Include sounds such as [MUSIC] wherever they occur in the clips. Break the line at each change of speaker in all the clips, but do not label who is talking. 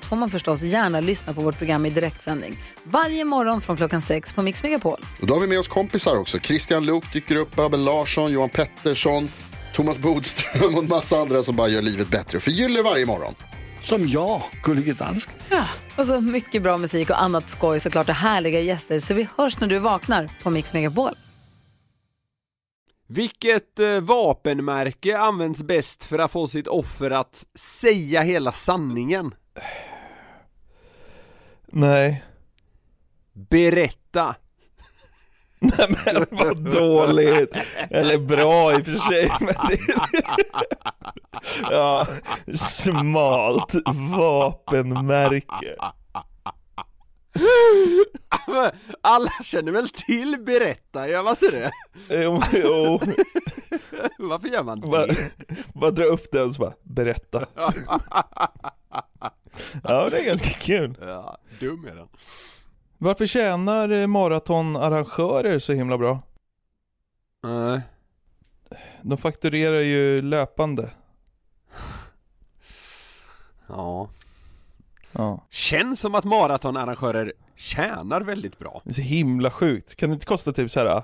allt får man förstås gärna lyssna på vårt program i direktsändning. Varje morgon från klockan sex på Mix Megapol.
Och då har vi med oss kompisar också. Christian Luuk dyker upp, Abel Larsson, Johan Pettersson, Thomas Bodström och en massa andra som bara gör livet bättre och förgyller varje morgon.
Som jag, Gullige Dansken.
Och så mycket bra musik och annat skoj såklart och härliga gäster. Så vi hörs när du vaknar på Mix Megapol.
Vilket eh, vapenmärke används bäst för att få sitt offer att säga hela sanningen?
Nej.
Berätta! [LAUGHS]
Nej men vad dåligt. Eller bra i och för sig. Men det... [LAUGHS] ja, smalt vapenmärke. [LAUGHS]
Alla känner väl till berätta, gör man inte det?
Jo, jo.
Varför gör man
Bara,
det?
bara dra upp den och så bara, berätta. Ja, det är ganska kul.
Ja, dum är den.
Varför tjänar eh, maratonarrangörer så himla bra?
Nej.
De fakturerar ju löpande.
Ja.
Ja.
Känns som att maratonarrangörer tjänar väldigt bra.
Det är så himla sjukt. Kan det inte kosta typ så här.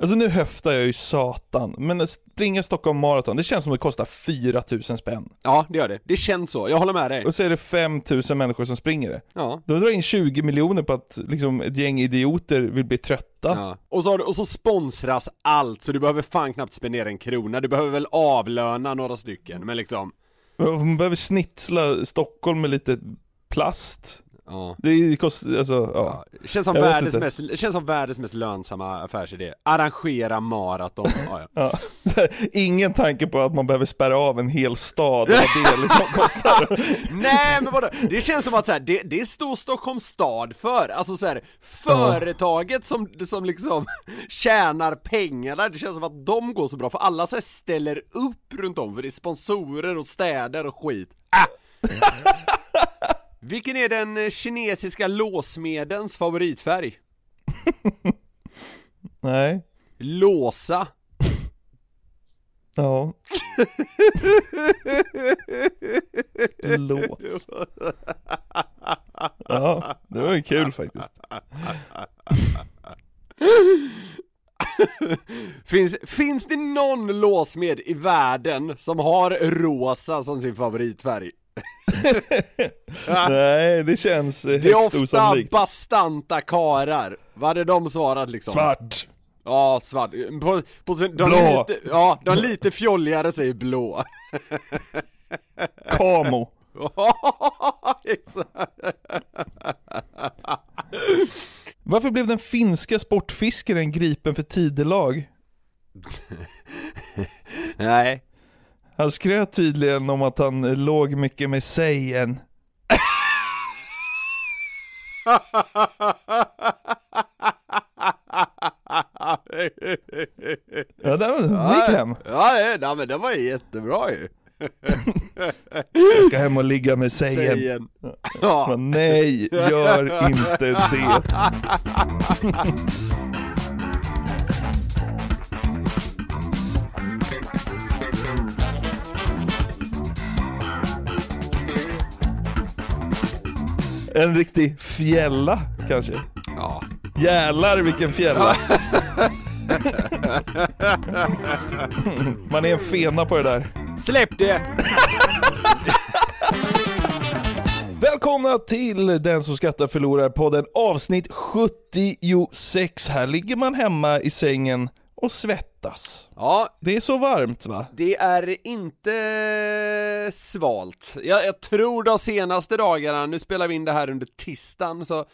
Alltså nu höftar jag ju satan, men att springa Stockholm Marathon, det känns som att det kostar 4000 spänn.
Ja, det gör det. Det känns så. Jag håller med dig.
Och så är det 5000 människor som springer det.
Ja.
De drar in 20 miljoner på att liksom ett gäng idioter vill bli trötta.
Ja. Och, så, och så sponsras allt, så du behöver fan knappt spendera en krona. Du behöver väl avlöna några stycken, men liksom
Man behöver snitsla Stockholm med lite plast.
Ja.
Det kostar, alltså, ja.
Ja, känns som, världens
inte.
mest, känns som världens mest lönsamma affärsidé. Arrangera maraton. [LAUGHS] Ja, ja.
Ja, ingen tanke på att man behöver spärra av en hel stad vad det liksom kostar. [LAUGHS]
Nej men vadå? Det känns som att så här, det, det står Stockholms stad för, alltså så här, företaget som, som liksom [LAUGHS] tjänar pengarna, det känns som att de går så bra för alla så här ställer upp runt om för det är sponsorer och städer och skit. Ah! Vilken är den eh, kinesiska låsmedens favoritfärg? [LAUGHS]
Nej,
Låsa.
ja. [LAUGHS] Lås. [LAUGHS] Ja, det var ju kul faktiskt.
Finns, finns det någon låsmed i världen som har rosa som sin favoritfärg? [LAUGHS]
Nej, det känns eh,
Det är
högst
ofta
osannolikt.
bastanta karar. Vad hade de svarat liksom?
Svart.
Ja, svart. På, på, sin- de
Blå.
Lite, ja, de lite fjolligare säger blå. [LAUGHS]
Kamo. [LAUGHS] Varför blev den finska sportfiskaren gripen för tidelag?
Nej.
Han skröt tydligen om att han låg mycket med sägen. [LAUGHS] Ja, den gick hem.
Ja, nej, men det var jättebra ju.
Jag ska hem och ligga med sägen.
Sägen. Ja.
Men nej, gör inte det. [LAUGHS] En riktig fjälla kanske?
Ja.
Jävlar vilken fjälla! [LAUGHS] Man är en fena på det där.
Släpp det! [LAUGHS]
Välkomna till Den som skrattar förlorar podden avsnitt 76. Här ligger man hemma i sängen och svettas.
Ja,
Det är så varmt va?
det är inte svalt. Jag, jag tror de senaste dagarna, nu spelar vi in det här under tisdagen, så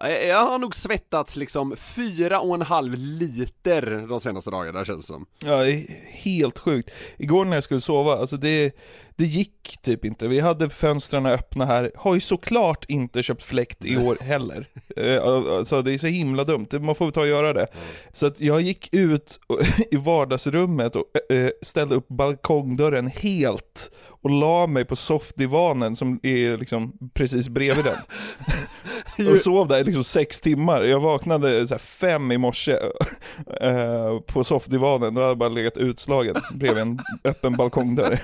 jag, har nog svettats liksom fyra och en halv liter de senaste dagarna känns det som.
Ja, det är helt sjukt. Igår när jag skulle sova, alltså det, det gick typ inte. Vi hade fönstren öppna här, har ju såklart inte köpt fläkt i år [LAUGHS] heller. Eh, Alltså det är så himla dumt, man får ta och göra det. Så att jag gick ut [LAUGHS] i vardagsrummet och eh, ställde upp balkongdörren helt och la mig på soffdivanen som är liksom precis bredvid den. [LAUGHS] och sov där i liksom sex timmar. Jag vaknade så här fem i morse [LAUGHS] eh, på soffdivanen, då hade jag bara legat utslagen bredvid en öppen balkongdörr.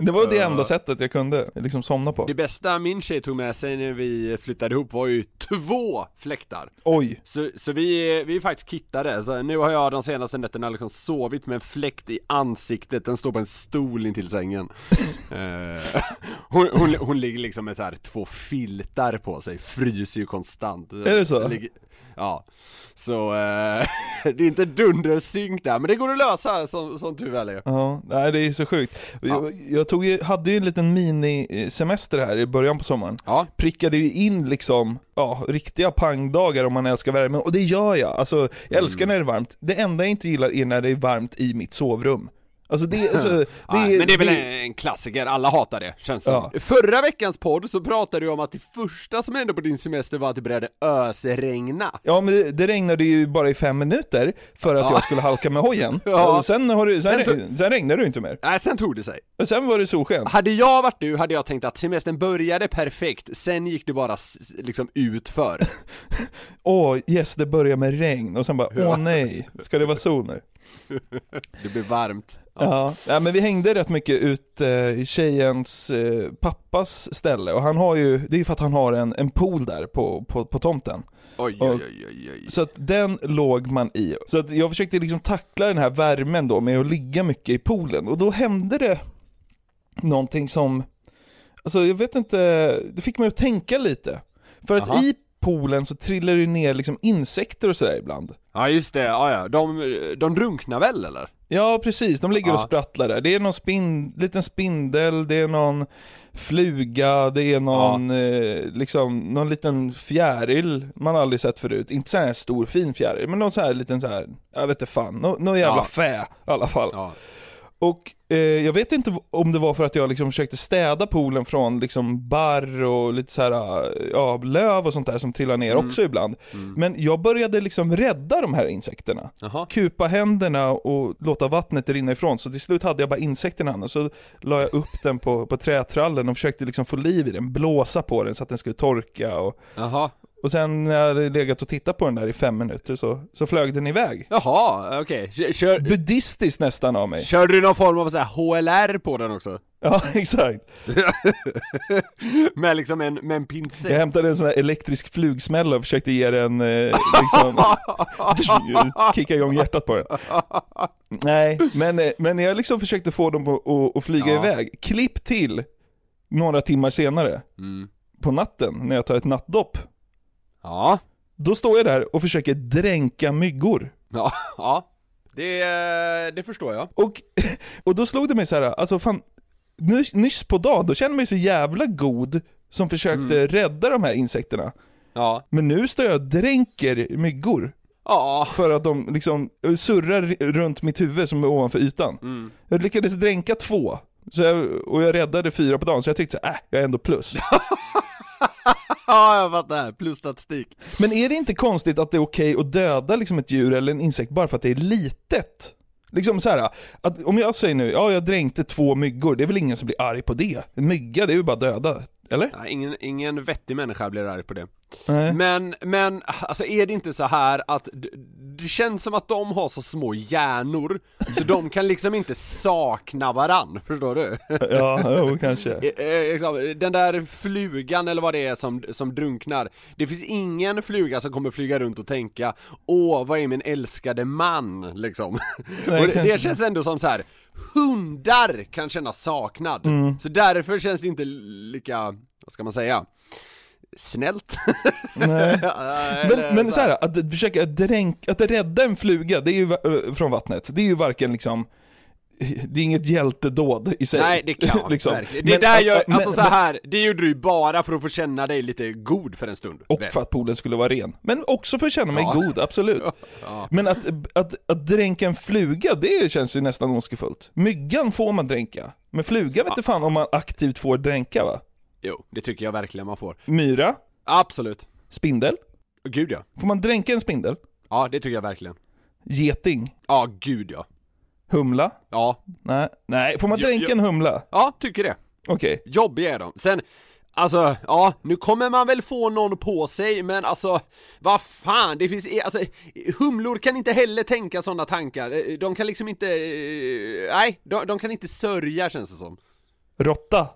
Det var det enda sättet jag kunde liksom somna på.
Det bästa min tjej tog med sig när vi flyttade ihop var ju två fläktar.
Oj,
Så, så vi, vi är faktiskt kittade, så nu har jag de senaste nätterna liksom sovit med en fläkt i ansiktet, den står på en stol intill sängen. [LAUGHS] Eh, hon, hon, hon ligger liksom med så här två filtar på sig, fryser ju konstant.
Är det så?
Ligger, ja, så eh, [LAUGHS] det är inte dundersynk där, men det går att lösa som, som tur väl är
Ja, nej det är så sjukt. Jag, jag tog ju, hade ju en liten minisemester här i början på sommaren.
Ja,
Prickade ju in liksom, ja, riktiga pangdagar om man älskar värme, och det gör jag. Alltså, jag älskar när det är varmt. Det enda jag inte gillar är när det är varmt i mitt sovrum. Alltså det, alltså, [LAUGHS] det,
ja men det är väl
det-
en klassiker, alla hatar det, känns
Ja.
som. Förra veckans podd så pratade du om att det första som hände på din semester var att det började ösregna
Ja men det, det regnade ju bara i fem minuter för att
Ja.
jag skulle halka med hojen. [LAUGHS]
Ja.
Och sen, har det, sen,
Sen
sen, regnade det ju inte mer.
Nej, sen tog det sig.
Och sen var det solsken.
Hade jag varit du hade jag tänkt att semestern började perfekt, sen gick det bara liksom utför. [LAUGHS]
Åh yes, det börjar med regn. Och sen bara,
Ja.
åh nej, ska det vara sol nu?
Det blir varmt.
Ja, ja men vi hängde rätt mycket ut eh, i tjejens eh, pappas ställe och han har ju, det är ju för att han har en, en pool där på, på, på tomten.
Oj,
Och-
oj, oj, oj.
Så att den låg man i. Så att jag försökte liksom tackla den här värmen då med att ligga mycket i poolen och då hände det någonting som, alltså jag vet inte, det fick mig att tänka lite. För att
Aha.
i poolen så trillar det ner liksom insekter och sådär ibland.
Ja just det, ja ja, de, de drunknar väl eller?
Ja precis, de ligger och
Ja.
sprattlar där. Det är någon spin, liten spindel, det är någon fluga, det är någon, eh, liksom, någon liten fjäril man aldrig sett förut. Inte så här stor fin fjäril, men någon så här liten så här, jag vet inte fan, nå, någon jävla
Ja.
fä i alla fall.
Ja.
Och eh, jag vet inte om det var för att jag liksom försökte städa poolen från liksom barr och lite så här, ja, löv och sånt där som trillar ner
Mm.
också ibland.
Mm.
Men jag började liksom rädda de här insekterna
Jaha.
kupa händerna och låta vattnet rinna ifrån, så till slut hade jag bara insekten i handen, så la jag upp den på, på trätrallen och försökte liksom få liv i den, blåsa på den så att den skulle torka och. Och sen när jag hade legat och tittat på den där i fem minuter så, så flög den iväg.
Jaha, okej. Kör, kör,
Buddhistiskt nästan av mig.
körde du någon form av så här HLR på den också? [LAUGHS]
Ja, exakt. [LAUGHS]
med liksom en, med en
Jag
pincett?
hämtade en sån här elektrisk flugsmälla och försökte ge den, eh, liksom, [LAUGHS] kicka igång hjärtat på den. Nej, men, eh, men jag liksom försökte få dem att, att, att flyga
Ja.
iväg. Klipp till några timmar senare.
Mm.
på natten när jag tar ett nattdopp.
Ja,
Då står jag där och försöker dränka myggor.
ja, ja. Det, det förstår jag.
Och, [LAUGHS] och då slog det mig så här, alltså fan, nyss, nyss på dagen, då kände jag mig så jävla god som försökte
Mm.
rädda de här insekterna.
Ja.
Men nu står jag och dränker myggor.
Ja.
För att de liksom surrar runt mitt huvud som är ovanför ytan.
Mm.
Jag lyckades dränka två. Så jag, och jag räddade fyra på dagen, så jag tyckte så här, äh, jag är ändå plus. [LAUGHS] [LAUGHS]
Ja, jag fattar. Plus statistik.
Men är det inte konstigt att det är okej att döda liksom ett djur eller en insekt bara för att det är litet? Liksom så här, att om jag säger nu, ja jag dränkte två myggor, det är väl ingen som blir arg på det? En mygga, det är ju bara döda, eller?
Ja, ingen, ingen vettig människa blir arg på det.
Nej.
Men, men, alltså är det inte så här att det känns som att de har så små hjärnor, så de kan liksom inte sakna varann, förstår du? [LAUGHS]
Ja, jo, kanske. [LAUGHS]
Eh, eh, liksom, Den där flugan eller vad det är som, som drunknar Det finns ingen fluga som kommer flyga runt och tänka Åh, vad är min älskade man? Liksom
Nej,
det, det känns ändå som så här. Hundar kan känna saknad
Mm.
Så därför känns det inte lika, vad ska man säga? snällt.
Nej. [LAUGHS] Men, men
så
här, att försöka dränka, att rädda en fluga, det är ju, ö, från vattnet, det är ju varken liksom det är inget hjältedåd i sig.
Nej det kan [LAUGHS]
Liksom.
verkligen. Det
Men
där gör,
att-
alltså
men-
så här, det gjorde du ju bara för att få känna dig lite god för en stund.
Och
väl?
för att poolen skulle vara ren. Men också för att känna mig
Ja.
god, absolut. [LAUGHS]
Ja.
Men att, att, att dränka en fluga, det känns ju nästan ondskefullt. Myggan får man dränka. Men fluga vet inte fan om man aktivt får dränka va?
Jo, det tycker jag verkligen man får.
Myra,
Absolut.
spindel.
Gud ja.
Får man dränka en spindel?
Ja, det tycker jag verkligen.
Geting,
Ja, gud ja.
Humla?
Ja,
Nej, nej. Får man
Jo,
dränka
jo.
en humla?
ja, tycker det.
Okej.
Jobbiga är de. Sen, alltså, ja, nu kommer man väl få någon på sig, men alltså, vad fan, det finns, alltså, humlor kan inte heller tänka sådana tankar. De kan liksom inte, eh, nej, de, de kan inte sörja känns det som.
Råtta?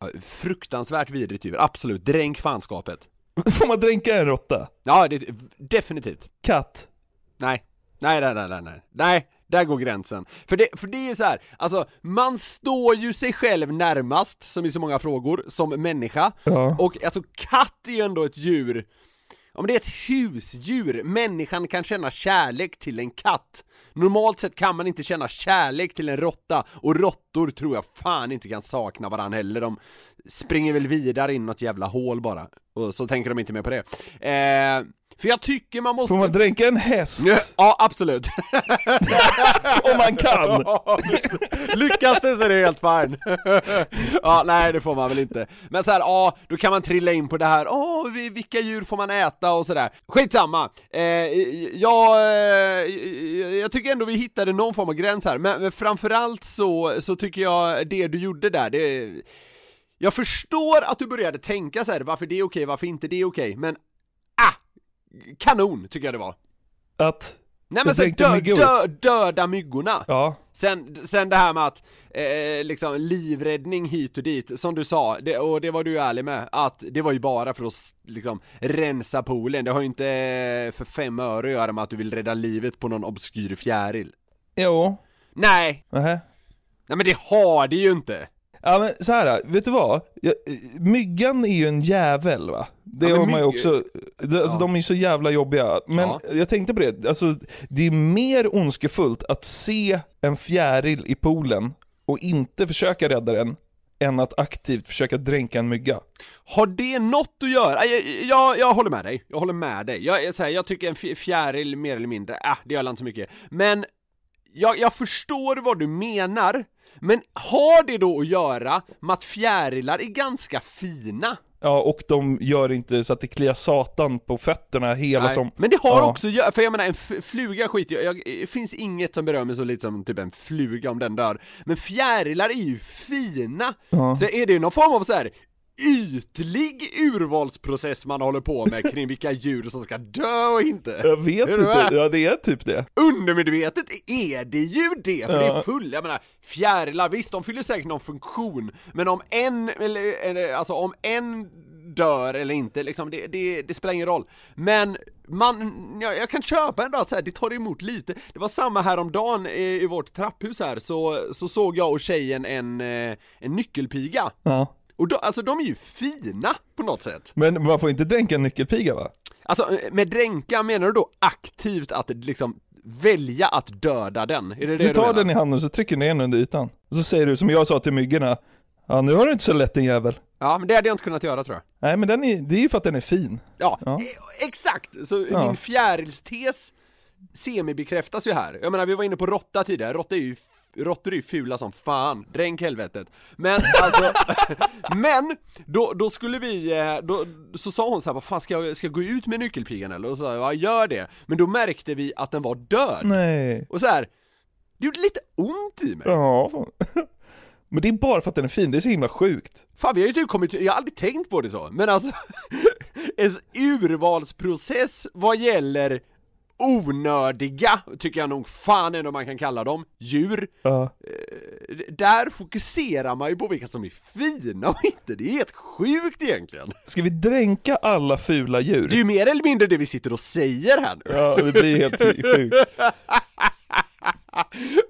Ja, Fruktansvärt vidrigt djur, absolut. Dränk fanskapet. [LAUGHS]
Får man dränka en råtta?
Ja, det, definitivt.
Katt?
Nej. Nej, nej, nej, nej, nej. Nej, där går gränsen. För det, för det är ju så här, alltså, man står ju sig själv närmast, som i så många frågor, som människa.
Ja.
Och alltså katt är ju ändå ett djur, om det är ett husdjur, människan kan känna kärlek till en katt. Normalt sett kan man inte känna kärlek till en råtta, och råttor tror jag fan inte kan sakna varandra heller, de springer väl vidare in något jävla hål bara, och så tänker de inte mer på det. Eh, för jag tycker man måste...
Får man dränka en häst?
Ja, absolut. [LAUGHS]
Om man kan!
Lyckas det så är det helt fine. ja, nej det får man väl inte. Men så här, ja, då kan man trilla in på det här, åh, vi- vilka djur får man äta och sådär. Skitsamma! Eh, jag, eh, jag tycker ändå vi hittade någon form av gräns här, men, men framförallt så, så tycker jag det du gjorde där, det jag förstår att du började tänka så här, varför det är okej, varför inte det är okej, men! Kanon tycker jag det var.
Att...
Nej men
tänkte
dö, dö, döda myggorna!
Ja.
Sen, sen det här med att, eh, liksom livräddning hit och dit, som du sa, det, och det var du ärlig med, att det var ju bara för att liksom rensa poolen, det har ju inte eh, för fem öre att göra med att du vill rädda livet på någon obskyr fjäril
Jo.
Nej,
Nähä.
nej men det har det ju inte!
Ja men så här, vet du vad? Jag, myggan är ju en jävel va? Det
Ja,
har man ju också, det, alltså,
Ja.
de är ju så jävla jobbiga. Men
Ja.
jag tänkte på det, alltså det är mer ondskefullt att se en fjäril i poolen och inte försöka rädda den, än att aktivt försöka dränka en mygga.
Har det något att göra? Jag, jag, jag håller med dig, jag håller med dig. Jag, så här, jag tycker en fjäril mer eller mindre, äh, det gör inte så mycket. Men jag, jag förstår vad du menar, men har det då att göra med att fjärilar är ganska fina?
Ja, och de gör inte så att det kliar satan på fötterna hela
Nej,
som...
Men det har
Ja.
också för jag menar en fluga skiter jag, jag, det finns inget som berör mig så lite som typ en fluga om den dör. Men fjärilar är ju fina!
Ja.
Så är det någon form av så här ytlig urvalsprocess man håller på med kring vilka djur som ska dö och inte?
Jag vet inte,
med?
ja det är typ det.
Undermedvetet är det ju det, för det
Ja.
är full, jag menar fjärilar, visst de fyller säkert någon funktion, men om en, eller, alltså om en dör eller inte, liksom, det, det, det spelar ingen roll. Men man, jag, jag kan köpa ändå att så här, det tar emot lite. Det var samma häromdagen i, i vårt trapphus här, så, så såg jag och tjejen en, eh, en nyckelpiga.
Ja.
Och då, alltså de är ju fina på något sätt.
Men man får inte dränka en nyckelpiga va?
Alltså med dränka menar du då aktivt att liksom välja att döda den? Är det det
Du tar
menar?
den i handen och så trycker du ner den under ytan. Och så säger du som jag sa till myggorna, ja nu har du inte så lätt din jävel.
Ja, men det hade jag inte kunnat göra tror jag.
Nej men den är, det är ju för att den är fin.
Ja,
Ja.
e- exakt! Så
Ja.
min fjärilstes semibekräftas ju här. Jag menar, vi var inne på råtta tidigare, råtta är ju Råttor är ju fula som fan, dränk helvetet. Men alltså, [LAUGHS] men då, då skulle vi, eh, då, så sa hon så här, vad fan ska jag, ska jag gå ut med nyckelpigan eller? Och så sa jag, ja gör det. Men då märkte vi att den var död.
Nej.
Och så här, det gjorde lite ont i mig.
Ja. [LAUGHS] Men det är bara för att den är fin, det är så himla sjukt.
Fan vi har ju typ kommit, jag har aldrig tänkt på det så, men alltså [LAUGHS] En urvalsprocess vad gäller onödiga, tycker jag nog fan ändå man kan kalla dem, djur. Eh, Där fokuserar man ju på vilka som är fina och inte, det är helt sjukt egentligen
Ska vi dränka alla fula djur?
Det är ju mer eller mindre det vi sitter och säger här nu
Ja, det blir helt sjukt. [LAUGHS]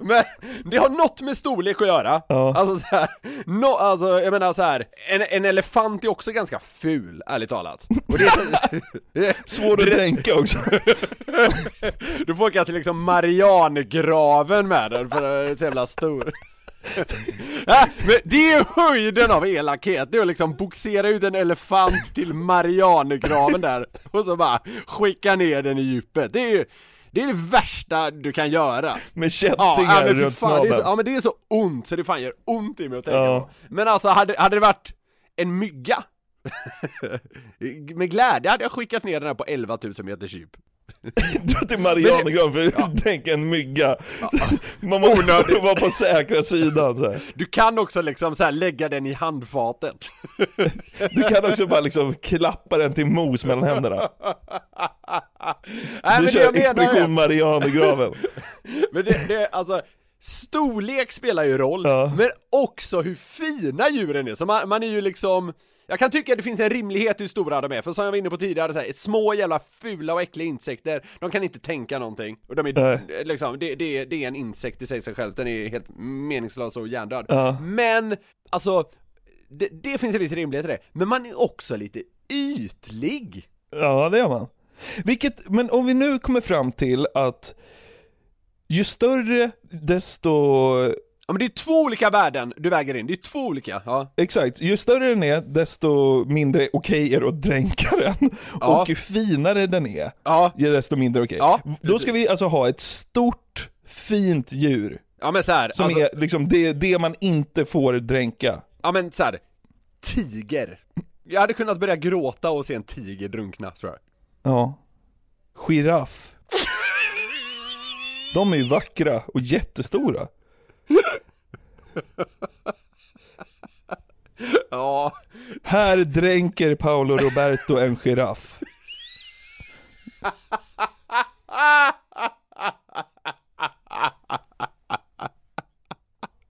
Men det har något med storlek att göra.
Ja.
Alltså så här, no, alltså jag menar så här, en, en elefant är också ganska ful, ärligt talat. Och det är, [LAUGHS]
Svår att dränka också. [LAUGHS]
du får åka till liksom Marianergraven med den för den är så jävla stor. [LAUGHS] Äh, men det är höjden av elakhet, det är att liksom boxera ut en elefant till Marianergraven där och så bara skicka ner den i djupet. Det är ju det är det värsta du kan göra.
Med
Ja,
kättingar
ja, men
runt
fan, det är så, ja men det är så ont så det fan gör ont i mig att tänka
Ja.
på. Men alltså hade, hade det varit en mygga [LAUGHS] Med glädje hade jag skickat ner den här på 11 000 meters djup
Dra till Marianergraven för att dränka en mygga. [LAUGHS] Man måste vara på säkra sidan så här.
Du kan också liksom så här lägga den i handfatet [LAUGHS]
Du kan också bara liksom klappa den till mos mellan händerna.
Nej
Du kör expedition Marianergraven. [LAUGHS]
men det, det, alltså Storlek spelar ju roll,
Ja.
men också hur fina djuren är, så man, man är ju liksom jag kan tycka att det finns en rimlighet hur stora de är, för som jag var inne på tidigare, så här, små jävla fula och äckliga insekter, de kan inte tänka någonting, och de är
Nej.
liksom, det, det, det är en insekt i sig själv, den är helt meningslös och hjärndöd.
Ja.
Men, alltså, det, det finns en viss rimlighet i det, men man är också lite ytlig.
Ja, det gör man. Vilket, men om vi nu kommer fram till att ju större, desto
Ja men det är två olika värden du väger in, det är två olika, ja.
Exakt, ju större den är, desto mindre okej är det att dränka den.
Ja.
Och ju finare den är,
Ja,
desto mindre okej.
Ja,
Då ska vi alltså ha ett stort, fint djur,
ja men så här,
som
alltså,
är liksom det, det man inte får dränka.
ja men så här, tiger. Jag hade kunnat börja gråta och se en tiger drunkna tror jag.
Ja. Giraff. De är ju vackra och jättestora.
Ja,
Här dränker Paolo Roberto en giraff.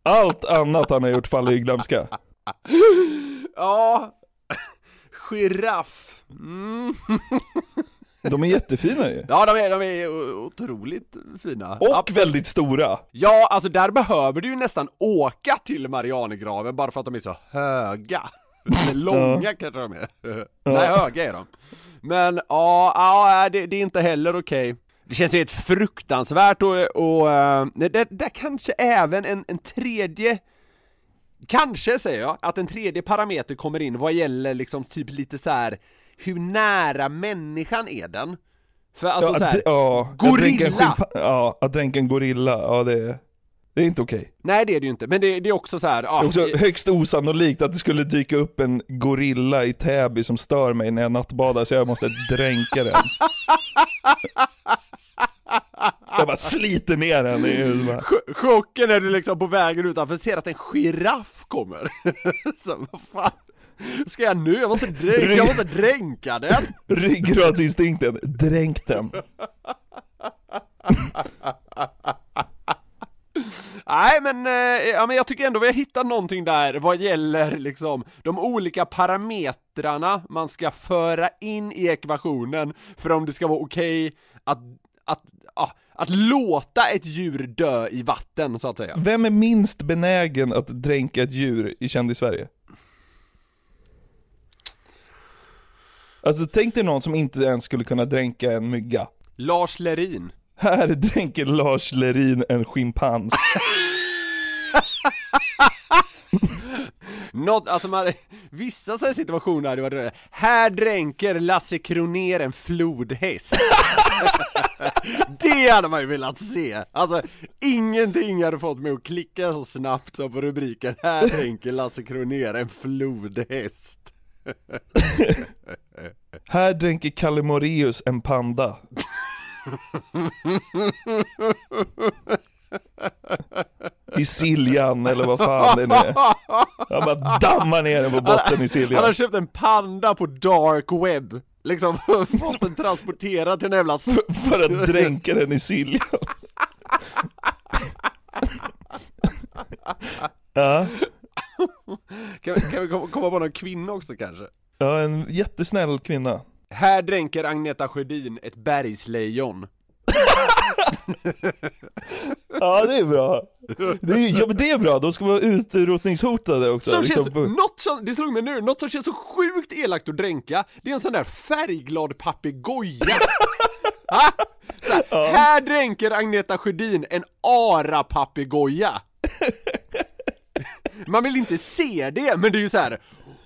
Allt annat han har gjort faller i glömska.
ja, giraff. Mm.
De är jättefina ju.
Ja de är, de är otroligt fina.
Och
Absolut.
väldigt stora.
Ja, alltså där behöver du ju nästan åka till Marianergraven bara för att de är så höga. Eller långa kanske de är. Nej, höga är de. Men ja, ja det, det är inte heller okej. Det känns ju helt fruktansvärt och, och eh, det, det, där kanske även en, en tredje Kanske säger jag, att en tredje parameter kommer in vad gäller liksom typ lite så här hur nära människan är den? För alltså
ja,
så här,
att- ja,
gorilla!
Ja, att dränka en gorilla, ja det, det är inte okej.
Nej det är det ju inte, men det, det är också så här, ja,
Det är också högst osannolikt att det skulle dyka upp en gorilla i Täby som stör mig när jag nattbadar så jag måste dränka den. [LAUGHS] Jag bara sliter ner den i huvudet
Chocken när du liksom på vägen utanför ser att en giraff kommer. [LAUGHS] så vad fan ska jag nu? Jag måste dränka, jag måste dränka den!
Ryggradsinstinkten, dränk den.
Nej men, eh, ja, men jag tycker ändå vi har hittat någonting där vad gäller liksom de olika parametrarna man ska föra in i ekvationen för om det ska vara okej att, att, ja, att låta ett djur dö i vatten så att säga.
Vem är minst benägen att dränka ett djur i Kändis-Sverige? Alltså tänk dig någon som inte ens skulle kunna dränka en mygga.
Lars Lerin.
Här dränker Lars Lerin en schimpans. [LAUGHS]
Något, alltså man, vissa så här situationer hade varit roliga. Här dränker Lasse Kroner en flodhäst. [LAUGHS] det hade man ju velat se! Alltså, ingenting hade fått mig att klicka så snabbt som på rubriken Här dränker Lasse Kroner en flodhäst. [LAUGHS]
Här dränker Kalle Moreus en panda. [LAUGHS] I Siljan eller vad fan det nu är. Han bara dammar ner den på botten i
Han har
Siljan.
köpt en panda på dark web. Liksom [LAUGHS] fått den transporterad till en jävla s-
För att dränka den i Siljan. Ja,
Kan, kan vi komma på någon kvinna också kanske?
ja, en jättesnäll kvinna.
Här dränker Agneta Sjödin ett bergslejon
Ja det är bra. Det är, ja men det är bra, de ska vara utrotningshotade också.
Som
liksom.
känns, något som, det slog mig nu, något som känns så sjukt elakt att dränka, det är en sån där färgglad papegoja. [LAUGHS] Ha? Här, här dränker Agneta Sjödin en ara-papegoja. Man vill inte se det, men det är ju så här.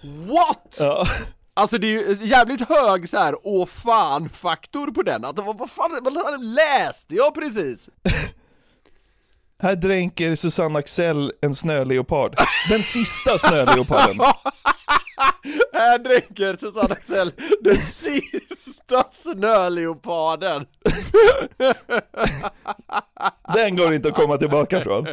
What?
Ja.
Alltså det är ju jävligt hög så här, åh fan-faktor på den, att vad, vad fan, vad läste jag precis? [LAUGHS]
Här dränker Susanne Axel en snöleopard. Den sista snöleoparden. [LAUGHS]
Här dränker Susanne Axel den sista snöleoparden. [LAUGHS]
Den går inte att komma tillbaka från.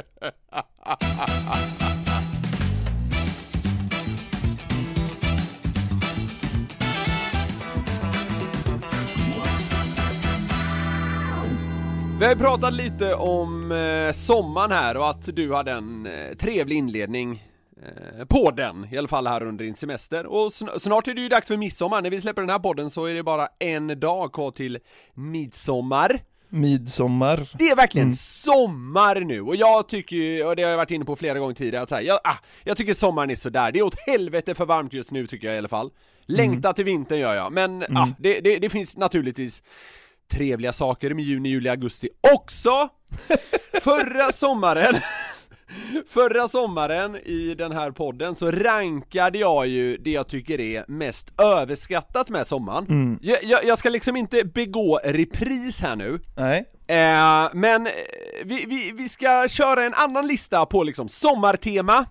Vi har ju pratat lite om eh, sommaren här och att du hade en eh, trevlig inledning eh, på den, i alla fall här under din semester. Och sn- snart är det ju dags för midsommar, när vi släpper den här podden så är det bara en dag kvar till midsommar.
Midsommar.
Det är verkligen sommar nu, och jag tycker ju, och det har jag varit inne på flera gånger tidigare, att så här, jag, ah, jag tycker sommaren är sådär, det är åt helvete för varmt just nu tycker jag i alla fall. Längtar till vintern gör jag, men ah, det, det, det finns naturligtvis trevliga saker med juni, juli, augusti också! [LAUGHS] Förra sommaren Förra sommaren i den här podden så rankade jag ju det jag tycker är mest överskattat med sommaren. Jag, jag, jag ska liksom inte begå repris här nu.
Nej.
Eh, men eh, vi, vi, vi ska köra en annan lista på liksom sommartema.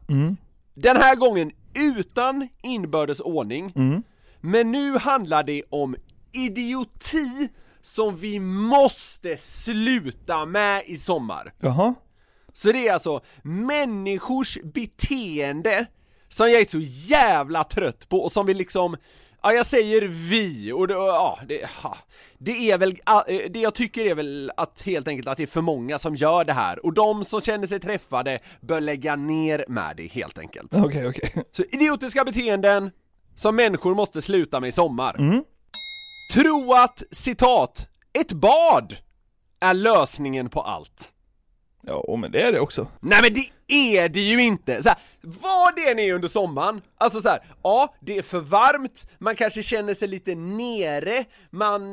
Den här gången utan inbördes ordning. Men nu handlar det om idioti som vi måste sluta med i sommar.
Jaha.
Så det är alltså människors beteende som jag är så jävla trött på och som vi liksom Ja jag säger vi, och det, ja, det, ja, det är väl, eh, det jag tycker är väl att helt enkelt att det är för många som gör det här och de som känner sig träffade bör lägga ner med det helt enkelt.
Okej, okej.
Så idiotiska beteenden som människor måste sluta med i sommar Tro att, citat, ett bad är lösningen på allt.
Ja, men det är det också.
Nej men det är det ju inte! Så här, vad det än är under sommaren, alltså så här, ja, det är för varmt, man kanske känner sig lite nere, man, eh,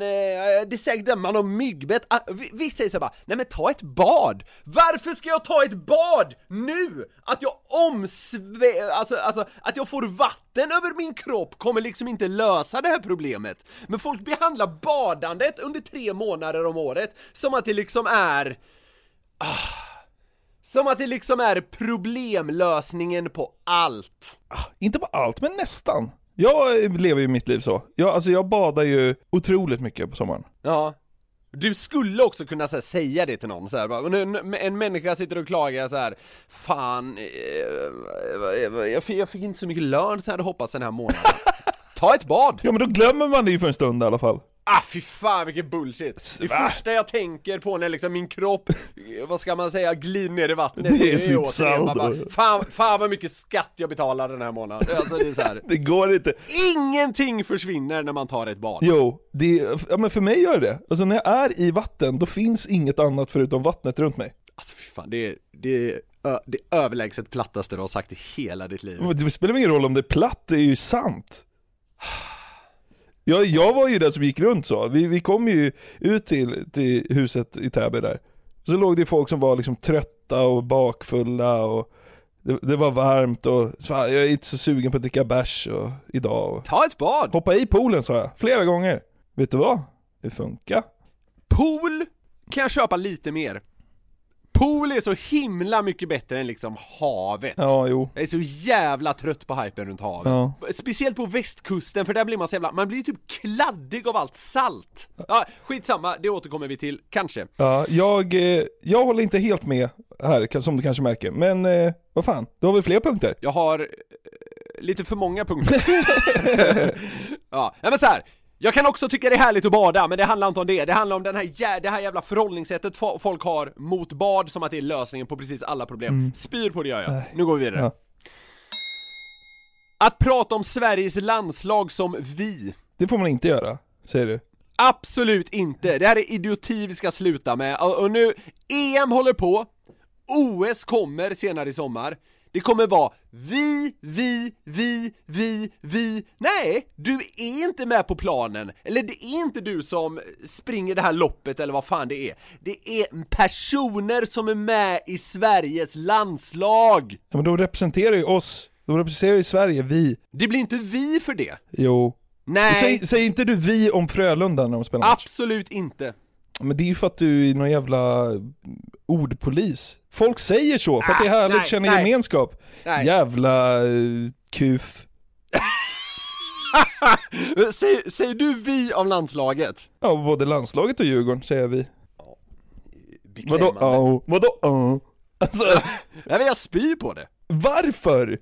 det är säkert man har myggbett, ah, vi- vissa säger så här bara, nej men ta ett bad! Varför ska jag ta ett bad nu? Att jag omsvä... alltså, alltså att jag får vatten över min kropp kommer liksom inte lösa det här problemet. Men folk behandlar badandet under tre månader om året som att det liksom är som att det liksom är problemlösningen på allt.
Inte på allt, men nästan. Jag lever ju mitt liv så. Jag, alltså jag badar ju otroligt mycket på sommaren.
Ja. Du skulle också kunna här, säga det till någon så här, en, en människa sitter och klagar så här. Fan, eh, jag, fick, jag fick inte så mycket lön som jag hade hoppats den här månaden. [LAUGHS] Ta ett bad!
Ja men då glömmer man det ju för en stund i alla fall.
Ah fy fan vilken bullshit! Det
Va?
första jag tänker på när liksom min kropp, eh, vad ska man säga, glider ner i vattnet
Det är sitt saldo.
fan, fan vad mycket skatt jag betalar den här månaden. Alltså det är så här. [LAUGHS]
Det går inte.
Ingenting försvinner när man tar ett bad.
Jo, det, ja men för mig gör det Alltså när jag är i vatten, då finns inget annat förutom vattnet runt mig.
Alltså fy fan, det det ö, det överlägset plattaste du har sagt i hela ditt liv.
Men Det spelar ingen roll om det är platt, det är ju sant. [SIGHS] [SIGHS] Jag, jag var ju den som gick runt så, vi, vi kom ju ut till, till huset i Täby där. Så låg det folk som var liksom trötta och bakfulla och det, det var varmt och så, fan, jag är inte så sugen på att dricka bärs och, idag. Och,
Ta ett bad!
hoppa i poolen sa jag, flera gånger. Vet du vad? Det funkar.
Pool kan jag köpa lite mer. Pool är så himla mycket bättre än liksom havet.
Ja, jo.
Jag är så jävla trött på hypen runt havet.
Ja.
Speciellt på västkusten, för där blir man så jävla, man blir ju typ kladdig av allt salt. Ja, skitsamma, det återkommer vi till, kanske.
Ja, jag, eh, jag håller inte helt med här, som du kanske märker. Men eh, vad fan, du har väl fler punkter?
Jag har eh, lite för många punkter. [LAUGHS] ja, men så här. Jag kan också tycka det är härligt att bada, men det handlar inte om det. Det handlar om den här det här jävla förhållningssättet fo- folk har mot bad som att det är lösningen på precis alla problem. Spyr på det gör jag. Nu går vi vidare.
Ja.
Att prata om Sveriges landslag som vi.
Det får man inte göra, säger du.
Absolut inte! Det här är idioti vi ska sluta med, och nu, EM håller på, OS kommer senare i sommar, det kommer vara vi, vi, vi, vi, vi, nej, du är inte med på planen, eller det är inte du som springer det här loppet eller vad fan det är, det är personer som är med i Sveriges landslag!
Ja, men de representerar ju oss, de representerar ju Sverige, vi.
Det blir inte vi för det!
Jo.
Nej,
Säg, säg inte du vi om Frölunda när de spelar match.
absolut inte!
Men det är ju för att du är någon jävla ordpolis. Folk säger så, för att det är härligt,
nej,
känner
nej.
gemenskap.
Nej.
Jävla uh, kuf. [LAUGHS]
Säg, säger du vi om landslaget?
Ja, både landslaget och Djurgården säger vi. Vadå? Ja, vadå? Ja. Alltså, [LAUGHS]
Jag vill jag spy på det!
varför?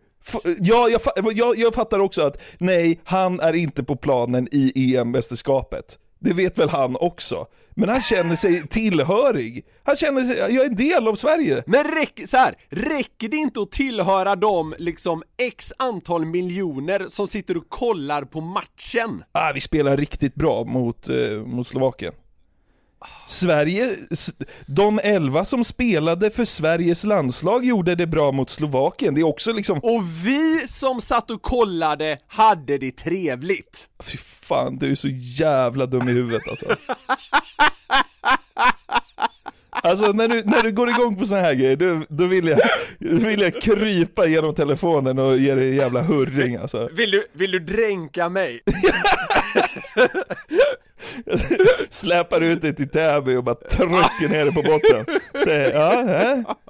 Ja, jag, jag, jag fattar också att nej, han är inte på planen i EM-mästerskapet. Det vet väl han också. Men han känner sig tillhörig. Han känner sig, jag är en del av Sverige.
Men räck, så här, räcker det inte att tillhöra de liksom x antal miljoner som sitter och kollar på matchen?
Ah, vi spelar riktigt bra mot, eh, mot Slovakien. Sverige, de elva som spelade för Sveriges landslag gjorde det bra mot Slovakien. Det är också liksom,
Och vi som satt och kollade hade det trevligt!
fy fan du är så jävla dum i huvudet alltså. Alltså när du, när du går igång på såna här grejer, då, då vill, jag, då vill jag krypa genom telefonen och ge dig en jävla hurring alltså.
Vill du, vill du dränka mig?
Släpar ut dig till Täby och bara trycker ner dig på botten. Säger ja,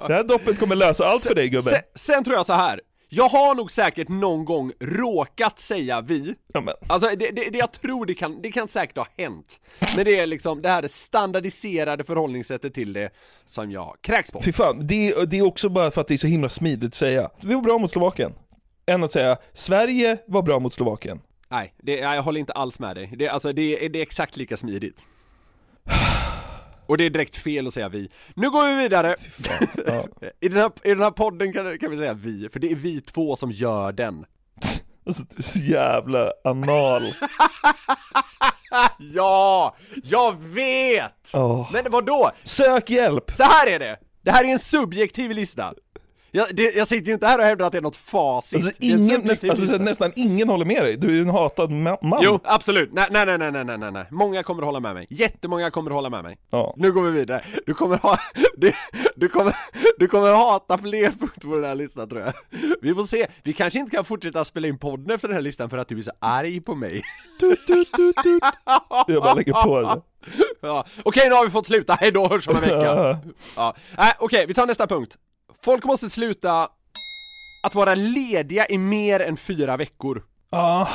det här doppet kommer lösa allt för dig gubben.
Sen, sen tror jag så här. Jag har nog säkert någon gång råkat säga vi,
Ja, men.
Alltså det, det, det jag tror det kan, det kan säkert ha hänt Men det är liksom det här standardiserade förhållningssättet till det som jag kräks på
Fy fan, det, det är också bara för att det är så himla smidigt att säga. Vi var bra mot Slovakien. Än att säga, Sverige var bra mot Slovakien.
Nej, det, jag håller inte alls med dig. Det, alltså, det, det är exakt lika smidigt. [SIGHS] [SIGHS] Och det är direkt fel att säga vi. Nu går vi vidare!
Ja. [LAUGHS]
I den här, i den här podden kan, kan vi säga vi, för det är vi två som gör den. [LAUGHS]
Alltså, du är så jävla anal. [LAUGHS]
Ja! Jag vet!
Åh.
Men vad då?
Sök hjälp!
Så här är det! Det här är en subjektiv lista. Jag, det, jag sitter ju inte här och hävdar att det är något facit.
Alltså, ingen, näst, alltså, nästan ingen håller med dig, du är ju en hatad ma- man.
Jo, absolut. Nej, nej, nej, nej, nej, nej, nej. Många kommer hålla med mig. Jättemånga kommer hålla med mig.
Ja.
Nu går vi vidare. Du kommer ha, [LAUGHS] du, du kommer, du kommer hata fler punkter på den här listan tror jag. Vi får se. Vi kanske inte kan fortsätta spela in podden efter den här listan för att du är så arg på mig.
Jag bara lägger på det. [LAUGHS]
Ja. Okej, nu har vi fått sluta. Hej då, hörs om en vecka.
Ja.
Nej, okej, vi tar nästa punkt. Folk måste sluta att vara lediga i mer än fyra veckor.
Ja,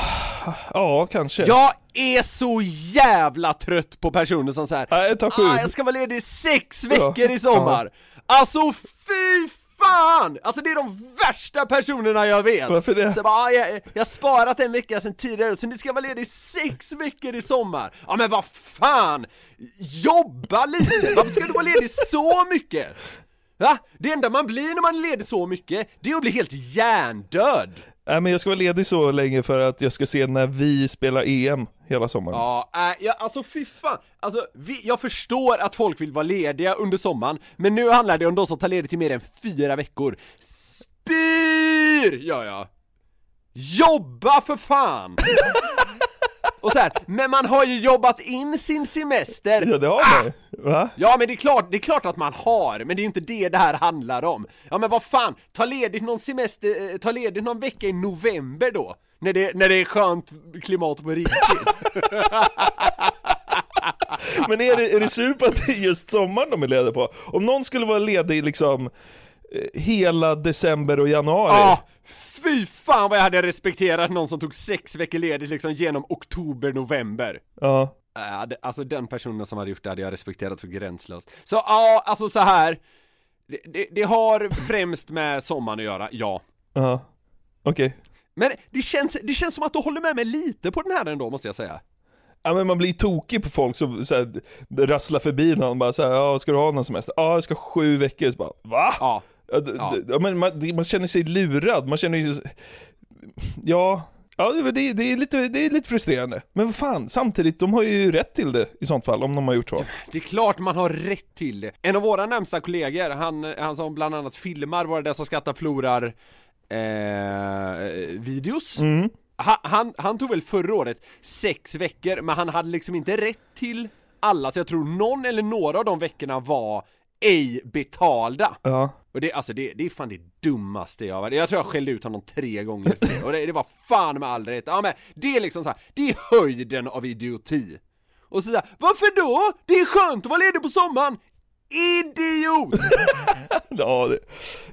ja kanske.
Jag är så jävla trött på personer som säger
Nej, ta sju.
ah, jag ska vara ledig sex veckor
Ja.
i sommar. Alltså fy fan! Alltså det är de värsta personerna jag vet.
Varför det?
Så jag, bara, ah, jag, jag har sparat en vecka sedan tidigare, så ni ska vara ledig sex veckor i sommar. Ja men vad fan! Jobba lite! Varför ska du vara ledig så mycket? Va? Det enda man blir när man är ledig så mycket, det är att bli helt hjärndöd.
Nej men jag ska vara ledig så länge för att jag ska se när vi spelar EM hela sommaren.
Ja, äh, ja, alltså fy fan. Alltså, vi, jag förstår att folk vill vara lediga under sommaren, men nu handlar det om de som tar ledigt i mer än fyra veckor. Spyr gör jag! Jobba för fan! [LAUGHS] Och så här, men man har ju jobbat in sin semester!
Ja det har man Va?
Ja men det är, klart, det är klart att man har, men det är inte det det här handlar om. Ja men vad fan, ta ledigt någon semester, eh, ta ledigt någon vecka i november då. När det, när det är skönt klimat på riktigt. [LAUGHS]
Men är du, är du sur på att det är just sommaren de är lediga på? Om någon skulle vara ledig liksom eh, hela december och januari
Ja, fy fan vad jag hade respekterat någon som tog sex veckor ledigt liksom genom oktober, november.
Ja,
Äh, det, alltså den personen som hade gjort det hade jag respekterat så gränslöst. Så ja, alltså så här. Det, det, det har främst med sommaren att göra, ja.
ja, okej
Men det känns, det känns som att du håller med mig lite på den här ändå måste jag säga.
Ja men man blir tokig på folk som så här, rasslar förbi någon bara såhär, ja ska du ha någon semester? Ja jag ska sju veckor, så bara va?
Ja.
Ja,
Ja.
men man, man känner sig lurad, man känner ju Ja, Ja, det, det, är lite, det är lite frustrerande. Men vad fan, samtidigt, de har ju rätt till det i sånt fall, om de har gjort så.
Det är klart man har rätt till det. En av våra närmsta kollegor, han, han som bland annat filmar Var det som skrattar förlorar eh, videos.
Mm.
Han, han, han tog väl förra året sex veckor, men han hade liksom inte rätt till alla, så jag tror någon eller några av de veckorna var ej betalda.
Ja.
Och det, alltså det, det är fan det dummaste jag har varit. Jag tror jag skällde ut honom tre gånger. Och det, det var fan med all rätt. Ja men det är liksom så här, det är höjden av idioti. Och så där, varför då? Det är skönt att vara ledig på sommaren! Idiot! [LAUGHS]
Ja, det,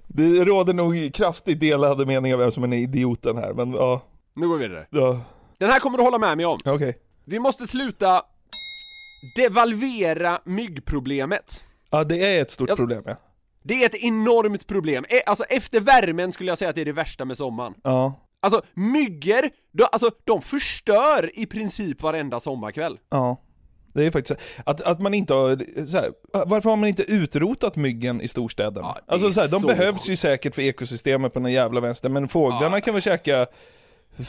det råder nog kraftigt delade meningar vem som är idioten här, men ja.
Nu går vi vidare.
ja.
Den här kommer du hålla med mig om.
Okej.
Vi måste sluta devalvera myggproblemet.
Ja, det är ett stort
Jag-
problem ja.
Det är ett enormt problem. E- Alltså efter värmen skulle jag säga att det är det värsta med sommaren.
Ja.
Alltså myggor, de, alltså de förstör i princip varenda sommarkväll.
Ja. Det är faktiskt att, att man inte har, så här, varför har man inte utrotat myggen i storstäderna?
Ja,
alltså så här, de
så
behövs ju säkert för ekosystemet på den jävla vänster, men fåglarna
Ja.
kan väl käka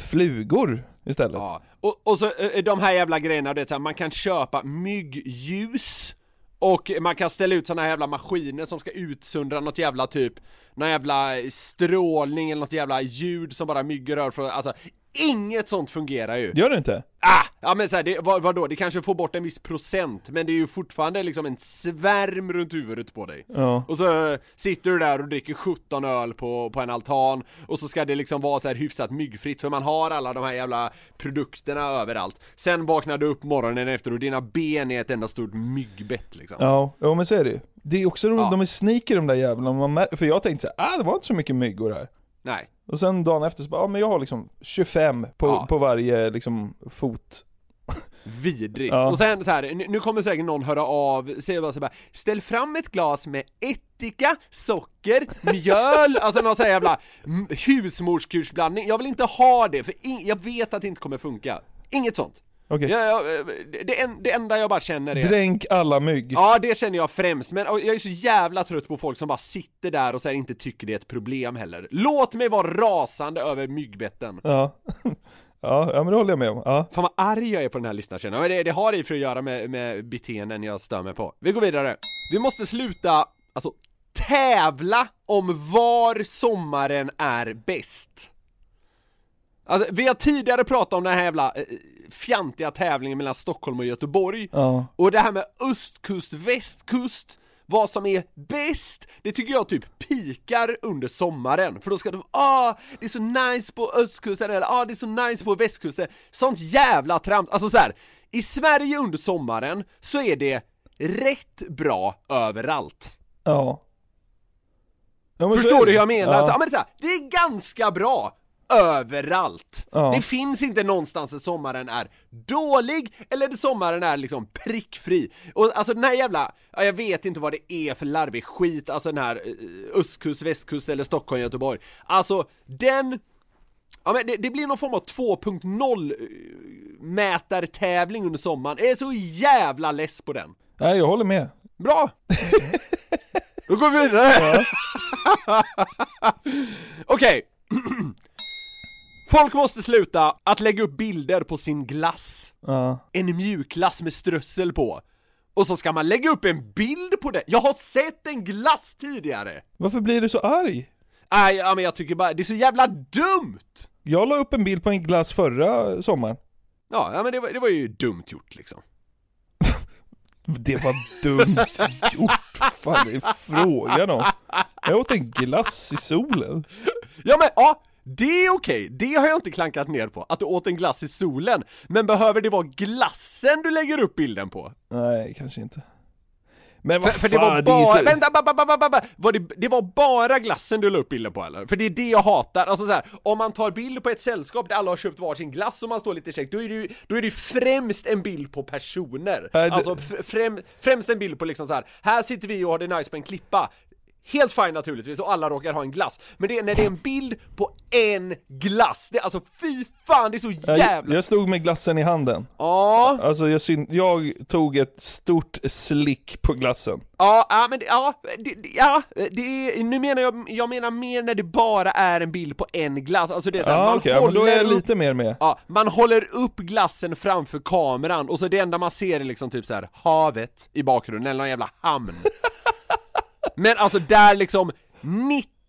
flugor istället?
Ja, och, och så eh, de här jävla grejerna, det är så här, man kan köpa myggljus och man kan ställa ut såna här jävla maskiner som ska utsöndra något jävla typ Någon jävla strålning eller något jävla ljud som bara myggor rör för, alltså Inget sånt fungerar ju!
Gör det inte?
Ah! Ja men såhär, det, vad, vadå? Det kanske får bort en viss procent, men det är ju fortfarande liksom en svärm runt huvudet på dig
Ja.
Och så sitter du där och dricker 17 öl på, på en altan Och så ska det liksom vara så här hyfsat myggfritt för man har alla de här jävla produkterna överallt Sen vaknar du upp morgonen efter och dina ben är ett enda stort myggbett liksom
Ja, ja men så är det ju. Det är också roligt,
Ja.
de är sneaky de där jävlarna, man för jag tänkte så här, ah det var inte så mycket myggor här.
Nej
Och sen dagen efter så bara, ja men jag har liksom 25 på,
Ja.
på varje liksom fot.
Vidrigt.
Ja.
Och sen så här, nu kommer säkert någon höra av sig och bara Ställ fram ett glas med ättika, socker, mjöl, alltså någon sån här jävla husmorskursblandning Jag vill inte ha det, för jag vet att det inte kommer funka Inget sånt
Okej.
jag, jag, det, en, det enda jag bara känner är
Dränk alla mygg.
Ja det känner jag främst, men jag är så jävla trött på folk som bara sitter där och sen inte tycker det är ett problem heller Låt mig vara rasande över myggbetten
Ja. [LAUGHS] ja, ja men det håller jag med om. Ja.
Fan vad arg jag är på den här listan känner jag, men det, det har i och för att göra med, med beteenden jag stör mig på. Vi går vidare. Vi måste sluta, alltså, tävla om var sommaren är bäst. Alltså, vi har tidigare pratat om den här jävla eh, fjantiga tävlingen mellan Stockholm och Göteborg,
Ja.
och det här med östkust, västkust, vad som är bäst, det tycker jag typ pikar under sommaren, för då ska vara ah, det är så nice på östkusten eller ah, det är så nice på västkusten, sånt jävla trams, alltså så här. i Sverige under sommaren så är det rätt bra överallt.
Ja.
Förstår du hur jag menar?
Ja.
Så, ja, men det, är så här, det är ganska bra överallt.
Ja.
Det finns inte någonstans där sommaren är dålig, eller där sommaren är liksom prickfri. Och alltså den här jävla, ja, jag vet inte vad det är för larvig skit, alltså den här eh, östkust, västkust eller Stockholm, Göteborg. Alltså den Ja men det, det blir någon form av 2.0 eh, mätartävling under sommaren, jag är så jävla less på den.
Nej, jag håller med.
Bra! [LAUGHS] Då går vi vidare! [LAUGHS] Okej. [CLEARS THROAT] Folk måste sluta att lägga upp bilder på sin glass.
Ja.
En mjukglass med strössel på. Och så ska man lägga upp en bild på det. Jag har sett en glass tidigare!
Varför blir du så arg?
Nej, ja, men jag tycker bara, det är så jävla dumt!
Jag la upp en bild på en glass förra sommaren.
Ja, ja men det var, det var ju dumt gjort liksom. [LAUGHS]
Det var dumt gjort. fan är frågan om? Jag åt en glass i solen.
Ja men ja, det är okej, det har jag inte klankat ner på, att du åt en glass i solen, men behöver det vara glassen du lägger upp bilden på?
Nej, kanske inte. Men vad
För, för det var bara,
så-
vänta, ba, ba, ba, ba, ba. Var det, det var bara glassen du la upp bilden på eller? För det är det jag hatar, alltså så här, om man tar bild på ett sällskap där alla har köpt varsin glass och man står lite käckt, då är det ju, då är det främst en bild på personer.
Det-
Alltså främ, främst en bild på liksom så här. här sitter vi och har det nice på en klippa. Helt fine naturligtvis, och alla råkar ha en glass. Men det är när det är en bild på en glass, det är alltså fy fan, det är så
Jag,
jävla...
jag stod med glassen i handen.
Ja,
Alltså jag, syn- jag tog ett stort slick på glassen.
ja, ja, men det, ja, det, ja, det är, nu menar jag, jag menar mer när det bara är en bild på en glass, alltså det är såhär,
Ja
man
okej, ja, men då är jag
upp-
lite mer med.
Ja, man håller upp glassen framför kameran och så det enda man ser är liksom typ så här havet i bakgrunden eller någon jävla hamn. Men alltså där liksom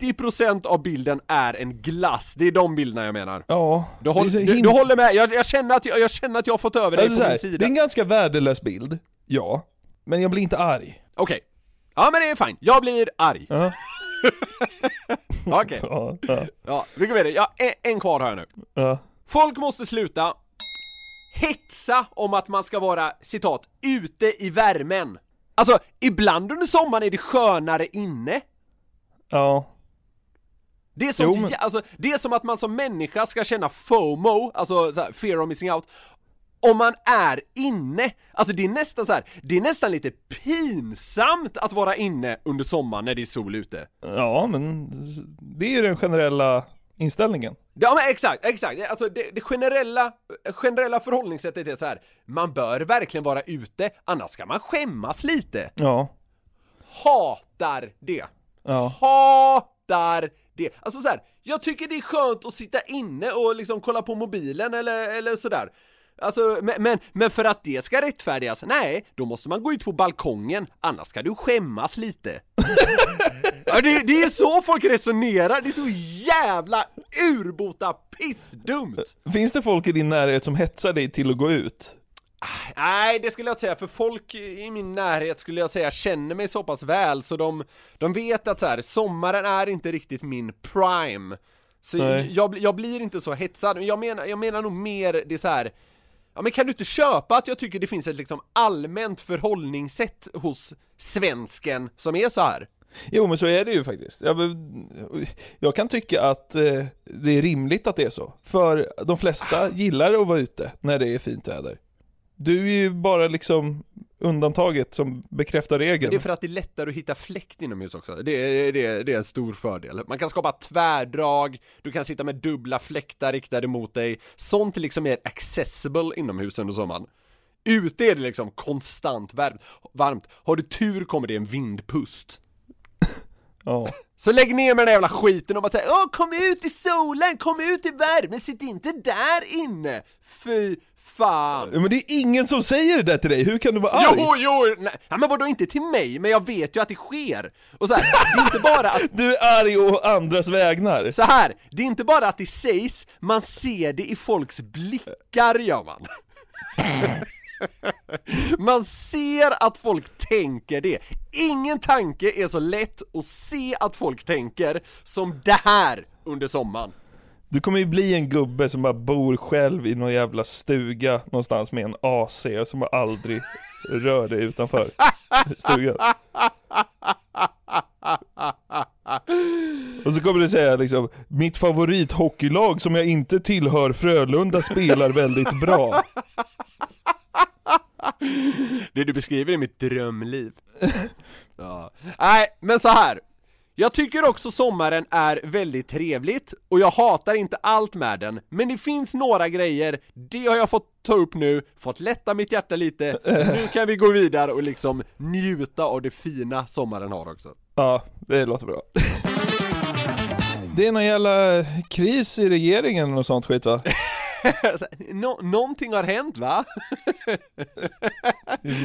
90% av bilden är en glass, det är de bilderna jag menar.
Ja,
Du, håll, du, du håller med, jag, jag, känner att jag, jag känner att jag har fått över dig
alltså,
på min sida.
Det är en ganska värdelös bild, ja. Men jag blir inte arg.
Okej. Ja men det är fine, jag blir arg.
Ja. [LAUGHS]
Okej,
Ja, ja,
ja, vi går vidare. Ja, en kvar har jag nu.
ja.
Folk måste sluta hetsa om att man ska vara, citat, ute i värmen. Alltså, ibland under sommaren är det skönare inne.
ja.
Det är, som,
Jo, men-
alltså, det är som att man som människa ska känna FOMO, alltså så här, fear of missing out, om man är inne. Alltså det är nästan så här, det är nästan lite pinsamt att vara inne under sommaren när det är sol ute.
Ja, men det är ju den generella inställningen.
Ja men exakt, exakt, alltså det, det generella, generella förhållningssättet är så här. man bör verkligen vara ute, annars ska man skämmas lite.
Ja,
Hatar det.
ja.
Hatar det. Alltså så här, jag tycker det är skönt att sitta inne och liksom kolla på mobilen eller, eller sådär. Alltså, men, men, men för att det ska rättfärdigas, nej, då måste man gå ut på balkongen, annars ska du skämmas lite. [LAUGHS] det, det är så folk resonerar, det är så jävla urbota pissdumt!
Finns det folk i din närhet som hetsar dig till att gå ut?
Nej, det skulle jag inte säga, för folk i min närhet skulle jag säga känner mig så pass väl så de, de vet att så här, sommaren är inte riktigt min prime. Så jag, jag blir inte så hetsad, jag menar, jag menar nog mer det så här. Ja men kan du inte köpa att jag tycker det finns ett liksom allmänt förhållningssätt hos svensken som är så här?
Jo men så är det ju faktiskt. Jag, jag kan tycka att eh, det är rimligt att det är så. För de flesta gillar att vara ute när det är fint väder. Du är ju bara liksom undantaget som bekräftar regeln.
Det är för att det är lättare att hitta fläkt inomhus också, det är, det, är, det är en stor fördel. Man kan skapa tvärdrag, du kan sitta med dubbla fläktar riktade mot dig, sånt är liksom mer accessible inomhus under sommaren. Ute är det liksom konstant varmt. har du tur kommer det en vindpust.
Ja.
Så lägg ner med den jävla skiten och bara säga Åh, kom ut i solen, kom ut i värmen, sitt inte där inne! Fy fan!
Men det är ingen som säger det där till dig, hur kan du vara arg?
Jo, jo! Nej, ja, men vadå inte till mig, men jag vet ju att det sker! Och så här, det är inte bara att [LAUGHS]
Du är arg å andras vägnar.
Så här, det är inte bara att det sägs, man ser det i folks blickar gör man. [LAUGHS] [LAUGHS] Man ser att folk tänker det. Ingen tanke är så lätt att se att folk tänker som det här under sommaren.
Du kommer ju bli en gubbe som bara bor själv i någon jävla stuga någonstans med en AC som bara aldrig [LAUGHS] rör dig utanför stugan. Och så kommer du säga liksom, mitt favorithockeylag som jag inte tillhör Frölunda spelar väldigt bra.
Det du beskriver är mitt drömliv. [LAUGHS] Ja. Nej, men så här. Jag tycker också sommaren är väldigt trevligt, och jag hatar inte allt med den, men det finns några grejer, det har jag fått ta upp nu, fått lätta mitt hjärta lite, nu kan vi gå vidare och liksom njuta av det fina sommaren har också.
Ja, det låter bra. Det är någon jävla kris i regeringen och sånt skit va? [LAUGHS]
Nå- någonting har hänt va?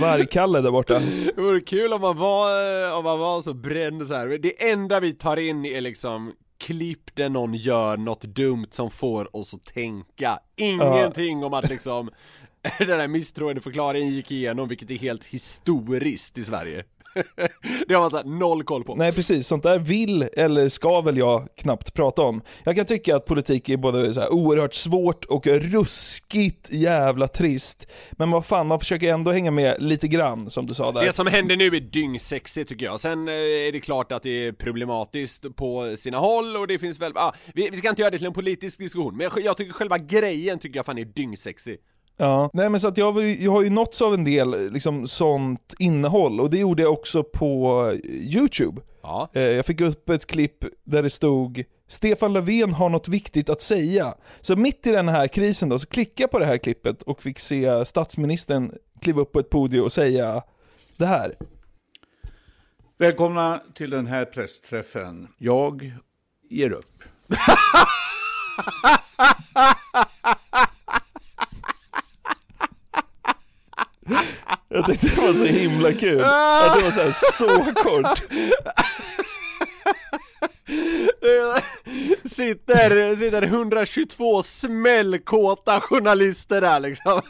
Vargkalle där borta.
Det vore kul om man var, eh, om man var så bränd så här. Det enda vi tar in är liksom klipp där någon gör något dumt som får oss att tänka Ingenting om att liksom [LAUGHS] Den där misstroendeförklaringen gick igenom vilket är helt historiskt i Sverige [LAUGHS] Det har man så noll koll på
Nej precis, sånt där vill eller ska väl jag knappt prata om. Jag kan tycka att politik är både så här oerhört svårt och ruskigt jävla trist. Men vad fan, man försöker ändå hänga med lite grann som du sa där.
Det som händer nu är dyngsexigt tycker jag, sen eh, är det klart att det är problematiskt på sina håll och det finns väl, ah, vi, vi ska inte göra det till en politisk diskussion, men jag, jag tycker själva grejen tycker jag fan är dyngsexig
Ja, nej men så att jag, har ju- jag har ju nåtts av en del liksom sånt innehåll och det gjorde jag också på YouTube.
Ja.
Eh, Jag fick upp ett klipp där det stod Stefan Löfven har något viktigt att säga. Så mitt i den här krisen då, så klickade jag på det här klippet och fick se statsministern kliva upp på ett podium och säga det här.
Välkomna till den här pressträffen. Jag ger upp. [LAUGHS]
Jag tyckte det var så himla kul. Att det var så, här, så kort. [LAUGHS]
sitter, sitter 122 smällkåta journalister där liksom.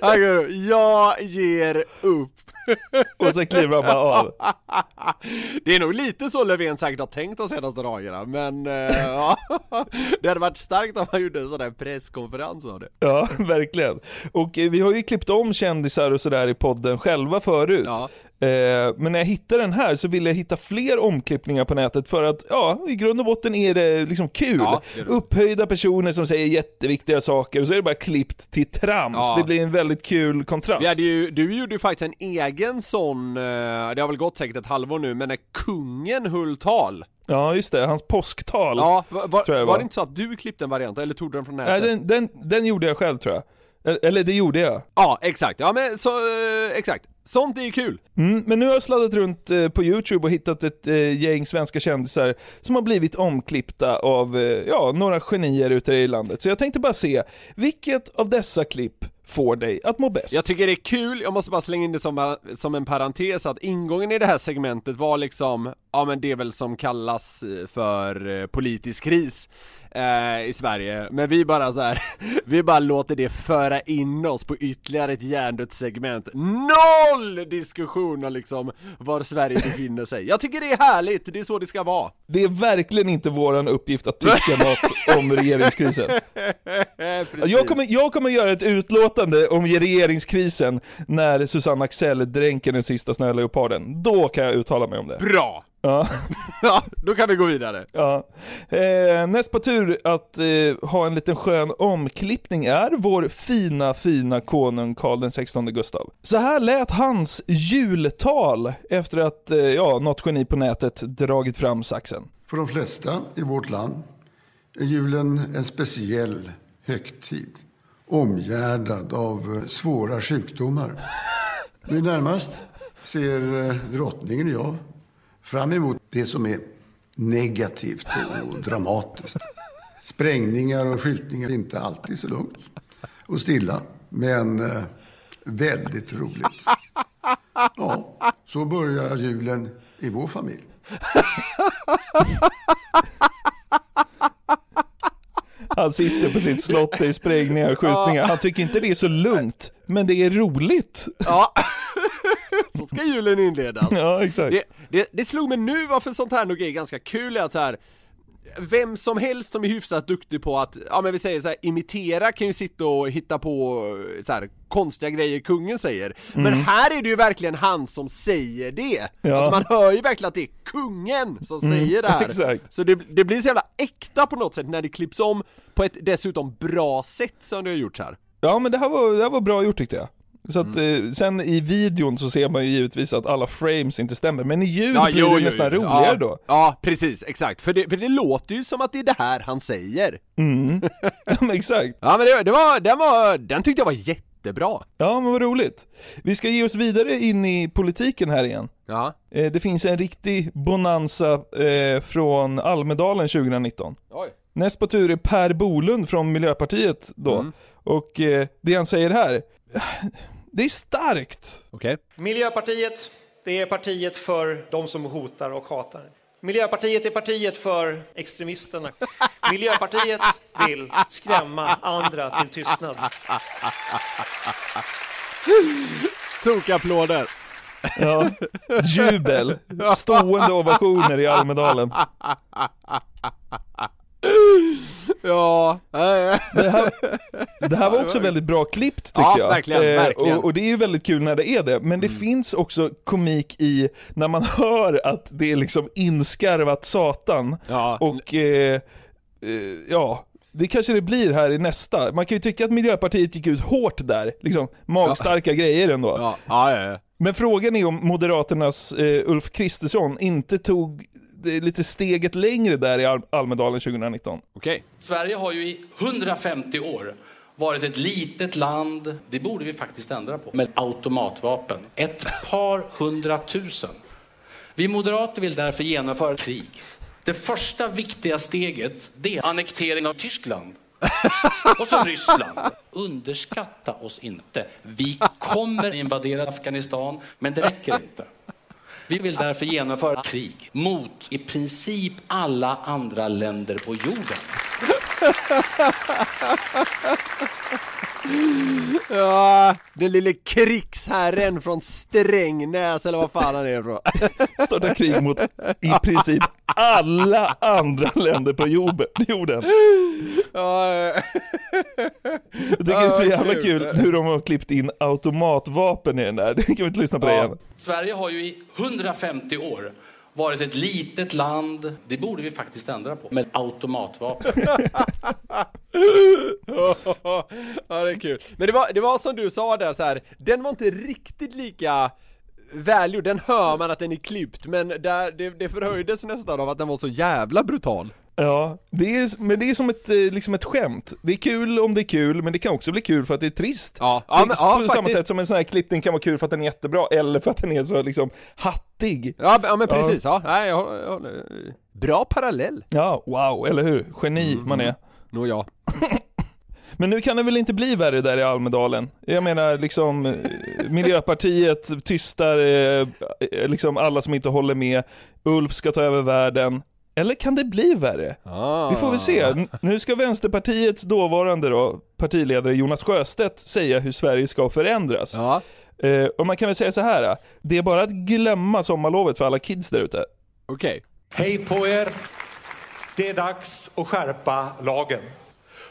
[LAUGHS] Jag ger upp. [LAUGHS]
Och sen kliver han bara av. [LAUGHS]
Det är nog lite så Löfven säkert har tänkt de senaste dagarna, men eh, ja, [LAUGHS] det hade varit starkt om han gjorde en sån där presskonferens av det.
Ja, verkligen. Och eh, vi har ju klippt om kändisar och sådär i podden själva förut.
Ja.
Eh, men när jag hittade den här så ville jag hitta fler omklippningar på nätet för att, ja, i grund och botten är det liksom kul.
Ja, det det.
Upphöjda personer som säger jätteviktiga saker och så är det bara klippt till trams.
Ja.
Det blir en väldigt kul kontrast.
Hade ju, du gjorde ju faktiskt en egen sån, eh, det har väl gått säkert ett halvår nu, men när kungen höll tal.
Ja, just det. Hans påsktal.
Ja, var, var, var det inte så att du klippte en variant, eller tog du den från
Nej,
nätet?
den, den, den gjorde jag själv tror jag. Eller- det gjorde jag.
Ja, exakt. Ja men så, eh, exakt. Sånt är ju kul.
Mm, men nu har jag sladdat runt eh, på YouTube och hittat ett eh, gäng svenska kändisar som har blivit omklippta av, eh, ja, några genier ute i landet. Så jag tänkte bara se, vilket av dessa klipp får dig att må bäst?
Jag tycker det är kul, jag måste bara slänga in det som, som en parentes att ingången i det här segmentet var liksom, ja men det är väl som kallas för politisk kris eh, i Sverige, men vi bara så här, [LAUGHS] vi bara låter det föra in oss på ytterligare ett hjärndött segment. Noll diskussion om liksom var Sverige befinner sig. Jag tycker det är härligt, det är så det ska vara.
Det är verkligen inte våran uppgift att tycka [LAUGHS] något om regeringskrisen. Jag kommer, jag kommer göra ett utlåtande om regeringskrisen när Susanne Axel dränker den sista snöleoparden. Då kan jag uttala mig om det.
Bra!
Ja. [LAUGHS]
Ja, då kan vi gå vidare.
Ja. Eh, näst på tur att eh, ha en liten skön omklippning är vår fina, fina konung Karl den 16 Gustav. Så här lät hans jultal efter att, eh, ja, något geni på nätet dragit fram saxen.
För de flesta i vårt land är julen en speciell högtid omgärdad av eh, svåra sjukdomar. [LAUGHS] Nu närmast ser eh, drottningen och jag fram emot det som är negativt och dramatiskt. Sprängningar och skjutningar är inte alltid så lugnt och stilla, men eh, väldigt roligt. Ja, så börjar julen i vår familj.
Han sitter på sitt slott, det är sprängningar och skjutningar. Han tycker inte det är så lugnt, men det är roligt.
Ja, [LAUGHS] så ska julen inledas.
Ja, exakt.
Det, det, det slog mig nu varför sånt här nog är ganska kul är att så här. Vem som helst som är hyfsat duktig på att, ja men vi säger så här, imitera kan ju sitta och hitta på så här, konstiga grejer kungen säger Men här är det ju verkligen han som säger det!
Mm. Ja. Mm,
Alltså man hör ju verkligen att det är kungen som säger det här [LAUGHS]
exakt.
Så det, det blir så jävla äkta på något sätt när det klipps om på ett dessutom bra sätt som det har gjorts här
Ja men det här var, det här var bra gjort tyckte jag. Så att, eh, sen i videon så ser man ju givetvis att alla frames inte stämmer, men i ljud blir det nästan roligare
ja,
då.
Ja, precis, exakt, för det, för det låter ju som att det är det här han säger [LAUGHS]
Ja men exakt.
Ja men det, det var, den var, den tyckte jag var jättebra
Ja men vad roligt. Vi ska ge oss vidare in i politiken här igen.
Ja,
Eh, det finns en riktig bonanza eh, från Almedalen 2019.
oj
Näst på tur är Per Bolund från Miljöpartiet då.
Mm.
Och det han säger här, det är starkt.
Okej
Miljöpartiet, det är partiet för de som hotar och hatar. Miljöpartiet är partiet för extremisterna. Miljöpartiet vill skrämma andra till tystnad.
Tokapplåder
Ja. Jubel, stående ovationer i Almedalen.
Ja,
Det här, det här var också väldigt bra klippt tycker
Ja,
jag.
verkligen, verkligen.
Och, och det är ju väldigt kul när det är det, men det finns också komik i när man [LAUGHS] hör att det är liksom inskarvat satan.
Ja.
Och, eh, eh, ja, det kanske det blir här i nästa. Man kan ju tycka att Miljöpartiet gick ut hårt där, liksom magstarka grejer ändå.
Ja, ja, ja, ja.
Men frågan är om Moderaternas eh, Ulf Kristersson inte tog lite steget längre där i Al- Almedalen 2019.
Okej.
Sverige har ju i 150 år varit ett litet land, det borde vi faktiskt ändra på, med automatvapen. Ett par hundratusen. Vi moderater vill därför genomföra ett krig. Det första viktiga steget, det är annektering av Tyskland. Och så Ryssland. Underskatta oss inte. Vi kommer invadera Afghanistan, men det räcker inte. Vi vill därför genomföra krig mot i princip alla andra länder på jorden. [LAUGHS]
Ja, den lille krigsherren från Strängnäs eller vad fan han är ifrån. [LAUGHS]
Starta krig mot i princip alla andra länder på jorden. jorden.
Ja,
Jag tycker det är så jävla kul hur de har klippt in automatvapen i den där. Kan vi inte lyssna på det igen?
Sverige har ju i 150 år varit ett litet land, det borde vi faktiskt ändra på, med automatvapen. [LAUGHS]
ja, det är kul. Men det var, det var som du sa där så här. den var inte riktigt lika välgjord, den hör man att den är klippt, men där, det, det förhöjdes nästan av att den var så jävla brutal.
Ja, det är, men det är som ett, eh, liksom ett skämt. Det är kul om det är kul, men det kan också bli kul för att det är trist.
Ja, ja, men, ja
på samma
faktiskt.
sätt som en sån här klippning kan vara kul för att den är jättebra, eller för att den är så liksom hattig.
Ja, ja men precis, ja. Nej, jag, håller- jag, håller- bra parallell.
Ja, wow, eller hur? Geni man är.
Nå ja. [LAUGHS]
Men nu kan det väl inte bli värre där i Almedalen? Jag menar liksom, eh, Miljöpartiet tystar eh, liksom alla som inte håller med, Ulf ska ta över världen. Eller kan det bli värre?
Ah.
Vi får väl se. N- Nu ska Vänsterpartiets dåvarande då, partiledare Jonas Sjöstedt säga hur Sverige ska förändras.
Ja.
Eh, och man kan väl säga så här. det är bara att glömma sommarlovet för alla kids där ute.
Okej.
Hej på er! Det är dags att skärpa lagen.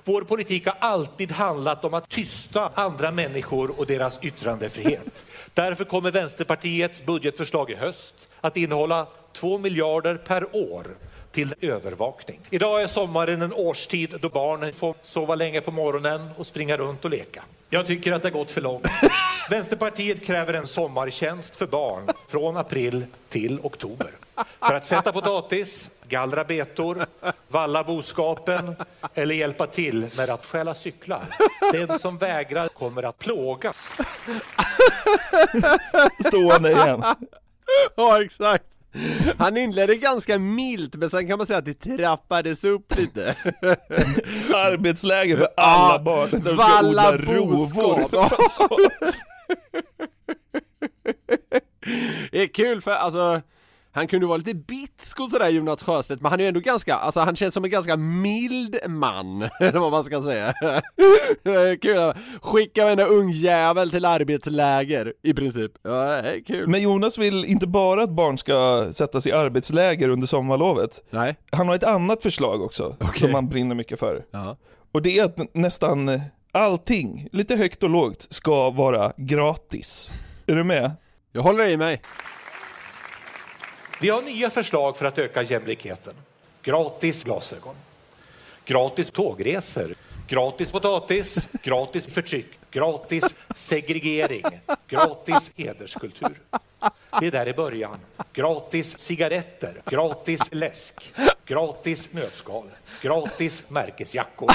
Vår politik har alltid handlat om att tysta andra människor och deras yttrandefrihet. Därför kommer Vänsterpartiets budgetförslag i höst att innehålla 2 miljarder per år till övervakning. Idag är sommaren en årstid då barnen får sova länge på morgonen och springa runt och leka. Jag tycker att det har gått för långt. [LAUGHS] Vänsterpartiet kräver en sommartjänst för barn från april till oktober. För att sätta potatis, gallra betor, valla boskapen eller hjälpa till med att stjäla cyklar. Den som vägrar kommer att plågas.
Stående igen.
Ja, exakt. Han inledde ganska milt, men sen kan man säga att det trappades upp lite.
Arbetsläger för alla
Ja,
barn. De ska
valla
odla rovor.
boskap. [LAUGHS] Det är kul för alltså han kunde vara lite bitsk och sådär Jonas Sjöstedt, men han är ju ändå ganska, alltså han känns som en ganska mild man, [LAUGHS] eller vad man ska säga. [LAUGHS] Kul, skicka varenda ungjävel till arbetsläger, i princip. Ja, det är kul.
Men Jonas vill inte bara att barn ska sättas i arbetsläger under sommarlovet.
Nej.
Han har ett annat förslag också, som han brinner mycket för.
Ja.
Och det är att nä- nästan allting, lite högt och lågt, ska vara gratis. Är du med?
Jag håller i mig.
Vi har nya förslag för att öka jämlikheten. Gratis glasögon, gratis tågresor, gratis potatis, gratis förtryck, gratis segregering, gratis hederskultur. Det är där i början. Gratis cigaretter, gratis läsk, gratis nötskal, gratis märkesjackor,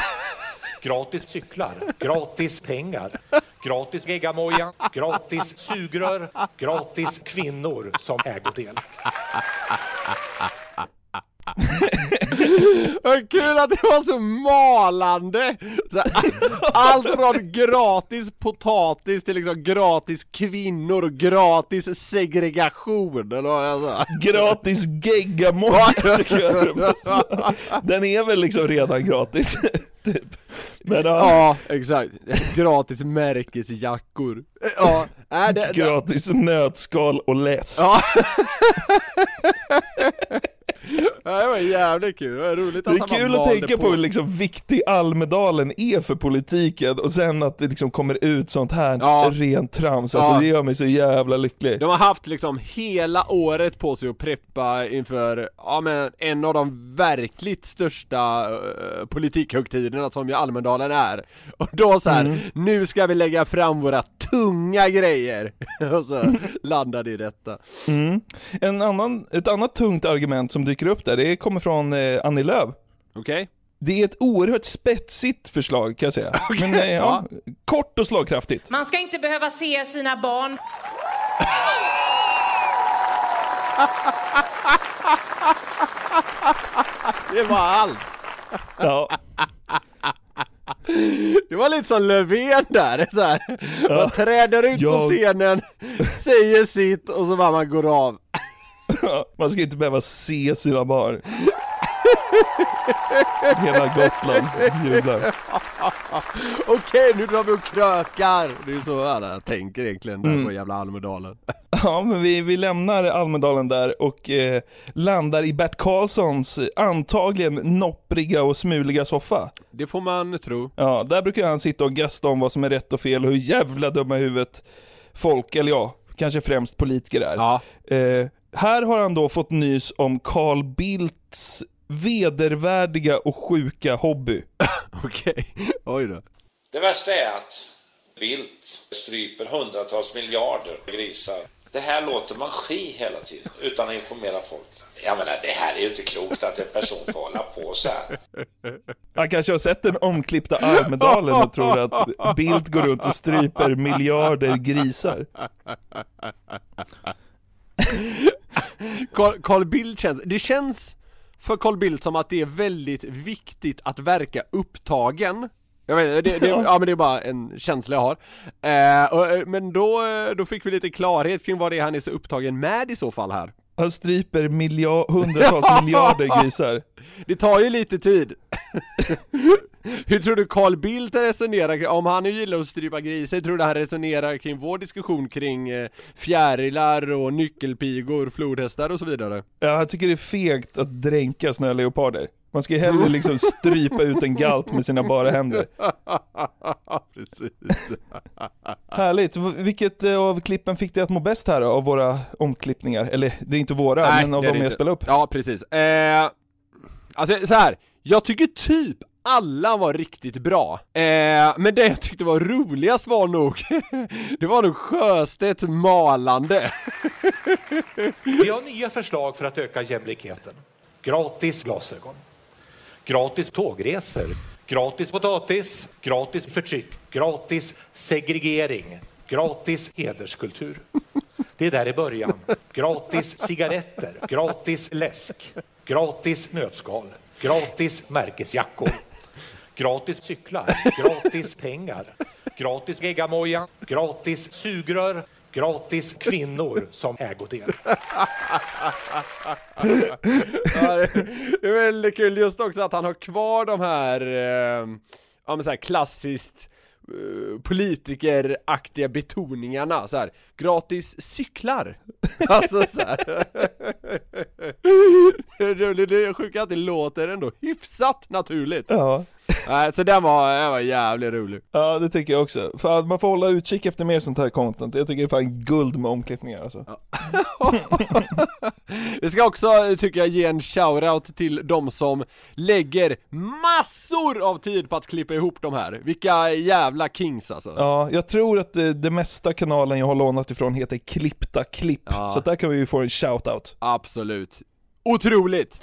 gratis cyklar, gratis pengar, gratis geggamoja, gratis sugrör, gratis kvinnor som ägodel.
Vad kul att det var så malande! Så, allt från gratis potatis till liksom gratis kvinnor och gratis segregation eller vad sa.
Gratis geggamoja tycker jag. Den är väl liksom redan gratis, typ. Men ja,
Ja, exakt. Gratis märkesjackor. Ja, är det,
gratis nötskal och läsk.
Ja. Det var jävligt kul, det var roligt
Det
att
är
han bara
kul att tänka på hur liksom viktig Almedalen är för politiken och sen att det liksom kommer ut sånt här
Ja.
rent trams, alltså
Ja.
det gör mig så jävla lycklig.
De har haft liksom hela året på sig att preppa inför, ja men en av de verkligt största uh, politikhögtiderna som ju Almedalen är Och då så här,
Mm.
nu ska vi lägga fram våra tunga grejer! [LAUGHS] och så landade i detta
Mm. En annan, ett annat tungt argument som dyker upp där, det kommer från eh, Annie Lööf.
Okej?
Det är ett oerhört spetsigt förslag kan jag säga. [LAUGHS] Men eh, ja, kort och slagkraftigt.
Man ska inte behöva se sina barn [LAUGHS]
Det var allt!
Ja.
Det var lite som Löfven där, så här. Man
Ja.
träder ut på
Jag-
scenen, säger sitt och så bara man går av
Man ska inte behöva se sina barn. Hela Gotland jublar.
Okej, nu drar vi och krökar! Det är så alla tänker egentligen där
Mm.
på jävla Almedalen [LAUGHS]
Ja, men vi, vi lämnar Almedalen där och eh, landar i Bert Karlssons eh, antagligen noppriga och smuliga soffa.
Det får man tro
Ja, där brukar han sitta och gasta om vad som är rätt och fel och hur jävla dumma i huvudet folk, eller ja, kanske främst politiker är. Eh, här har han då fått nys om Carl Bildts vedervärdiga och sjuka hobby. [LAUGHS]
Okej, oj då.
Det värsta är att Bildt stryper hundratals miljarder grisar. Det här låter man ske hela tiden utan att informera folk. Jag menar, det här är ju inte klokt att en person får hålla på så här.
Han kanske har sett den omklippta Almedalen och tror att Bildt går runt och stryper miljarder grisar. [LAUGHS]
Carl, Carl Bildt känns, det känns för Carl Bildt som att det är väldigt viktigt att verka upptagen jag vet, det, det, ja men det är bara en känsla jag har. Eh, och, eh, men då, eh, då fick vi lite klarhet kring vad det är han är så upptagen med i så fall här.
Han stryper miljard, hundratals [LAUGHS] miljarder grisar.
Det tar ju lite tid. [LAUGHS] Hur tror du Carl Bildt resonerar om han nu gillar att strypa grisar, tror du han resonerar kring vår diskussion kring eh, fjärilar och nyckelpigor, flodhästar och så vidare?
Ja, jag tycker det är fegt att dränka snöleoparder. Man ska ju hellre liksom [LAUGHS] strypa ut en galt med sina bara händer. [LAUGHS]
Precis. [LAUGHS]
Härligt. Vilket eh, av klippen fick dig att må bäst här då, av våra omklippningar? Eller det är inte våra, men av de jag spelade upp.
Ja, precis. Eh, alltså så här. jag tycker typ alla var riktigt bra. Eh, men det jag tyckte var roligast var nog, det var nog Sjöstedts malande.
Vi har nya förslag för att öka jämlikheten. Gratis glasögon. Gratis tågresor. Gratis potatis. Gratis förtryck. Gratis segregering. Gratis hederskultur. Det är där i början. Gratis cigaretter. Gratis läsk. Gratis nötskal. Gratis märkesjackor. Gratis cyklar. Gratis pengar. Gratis geggamoja. Gratis sugrör. Gratis kvinnor som ägodel. [LAUGHS]
ja, det är väldigt kul just också att han har kvar de här, eh, ja men så här klassiskt eh, politikeraktiga betoningarna så här. gratis cyklar. [LAUGHS] Alltså så här. [LAUGHS] det, det, det sjuka är att det låter ändå hyfsat naturligt.
Ja. [LAUGHS]
Nej, så den var, den var jävligt rolig.
Ja, det tycker jag också. Fan, man får hålla utkik efter mer sånt här content. Jag tycker det är fan guld med omklippningar alltså. [LAUGHS]
Vi ska också, tycker jag, ge en shoutout till de som lägger massor av tid på att klippa ihop de här. Vilka jävla kings alltså.
Ja, jag tror att det, det mesta kanalen jag har lånat ifrån heter Klippta Klipp.
Ja.
Så där kan vi ju få en shoutout.
Absolut. Otroligt!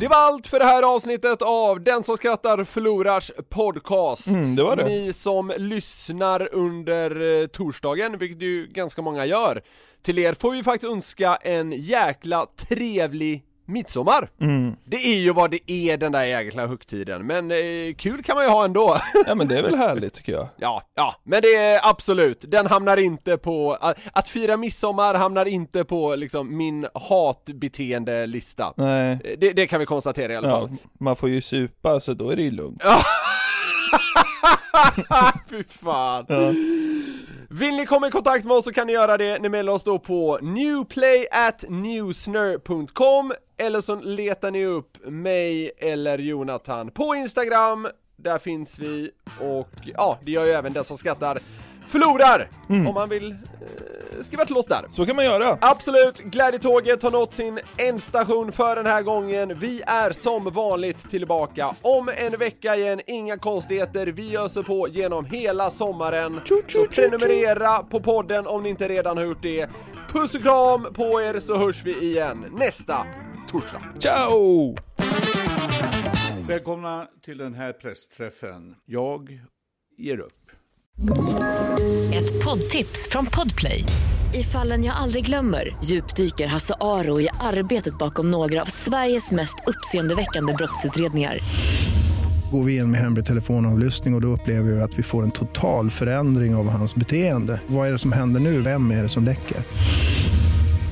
Det var allt för det här avsnittet av Den som skrattar förlorars podcast.
Mm, det var det.
Ni som lyssnar under eh, torsdagen, vilket ju ganska många gör, till er får vi faktiskt önska en jäkla trevlig midsommar.
Mm.
Det är ju vad det är den där jäkla högtiden, men eh, kul kan man ju ha ändå. [LAUGHS]
Ja men det är väl härligt tycker jag.
Ja, ja, men det är absolut, den hamnar inte på, att, att fira midsommar hamnar inte på liksom min hatbeteende-lista.
Nej.
Det, det kan vi konstatera i alla
Ja,
fall.
man får ju supa så då är det ju lugnt. [LAUGHS]
Fy fan!
Ja.
Vill ni komma i kontakt med oss så kan ni göra det, ni mejlar oss då på newplay at newsner.com eller så letar ni upp mig eller Jonathan på Instagram, där finns vi och ja, det gör ju även den som skrattar förlorar! Om man vill eh, skriva till oss där.
Så kan man göra.
Absolut, Glädjetåget har nått sin ändstation för den här gången. Vi är som vanligt tillbaka om en vecka igen, inga konstigheter. Vi öser på genom hela sommaren. Så prenumerera på podden om ni inte redan har gjort det. Puss och kram på er så hörs vi igen nästa torsdag.
Ciao!
Välkomna till den här pressträffen. Jag ger upp.
Ett poddtips från Podplay. I fallen jag aldrig glömmer djupdyker Hasse Aro i arbetet bakom några av Sveriges mest uppseendeväckande brottsutredningar.
Går vi in med hemlig telefonavlyssning och, och då upplever vi att vi får en total förändring av hans beteende. Vad är det som händer nu? Vem är det som läcker?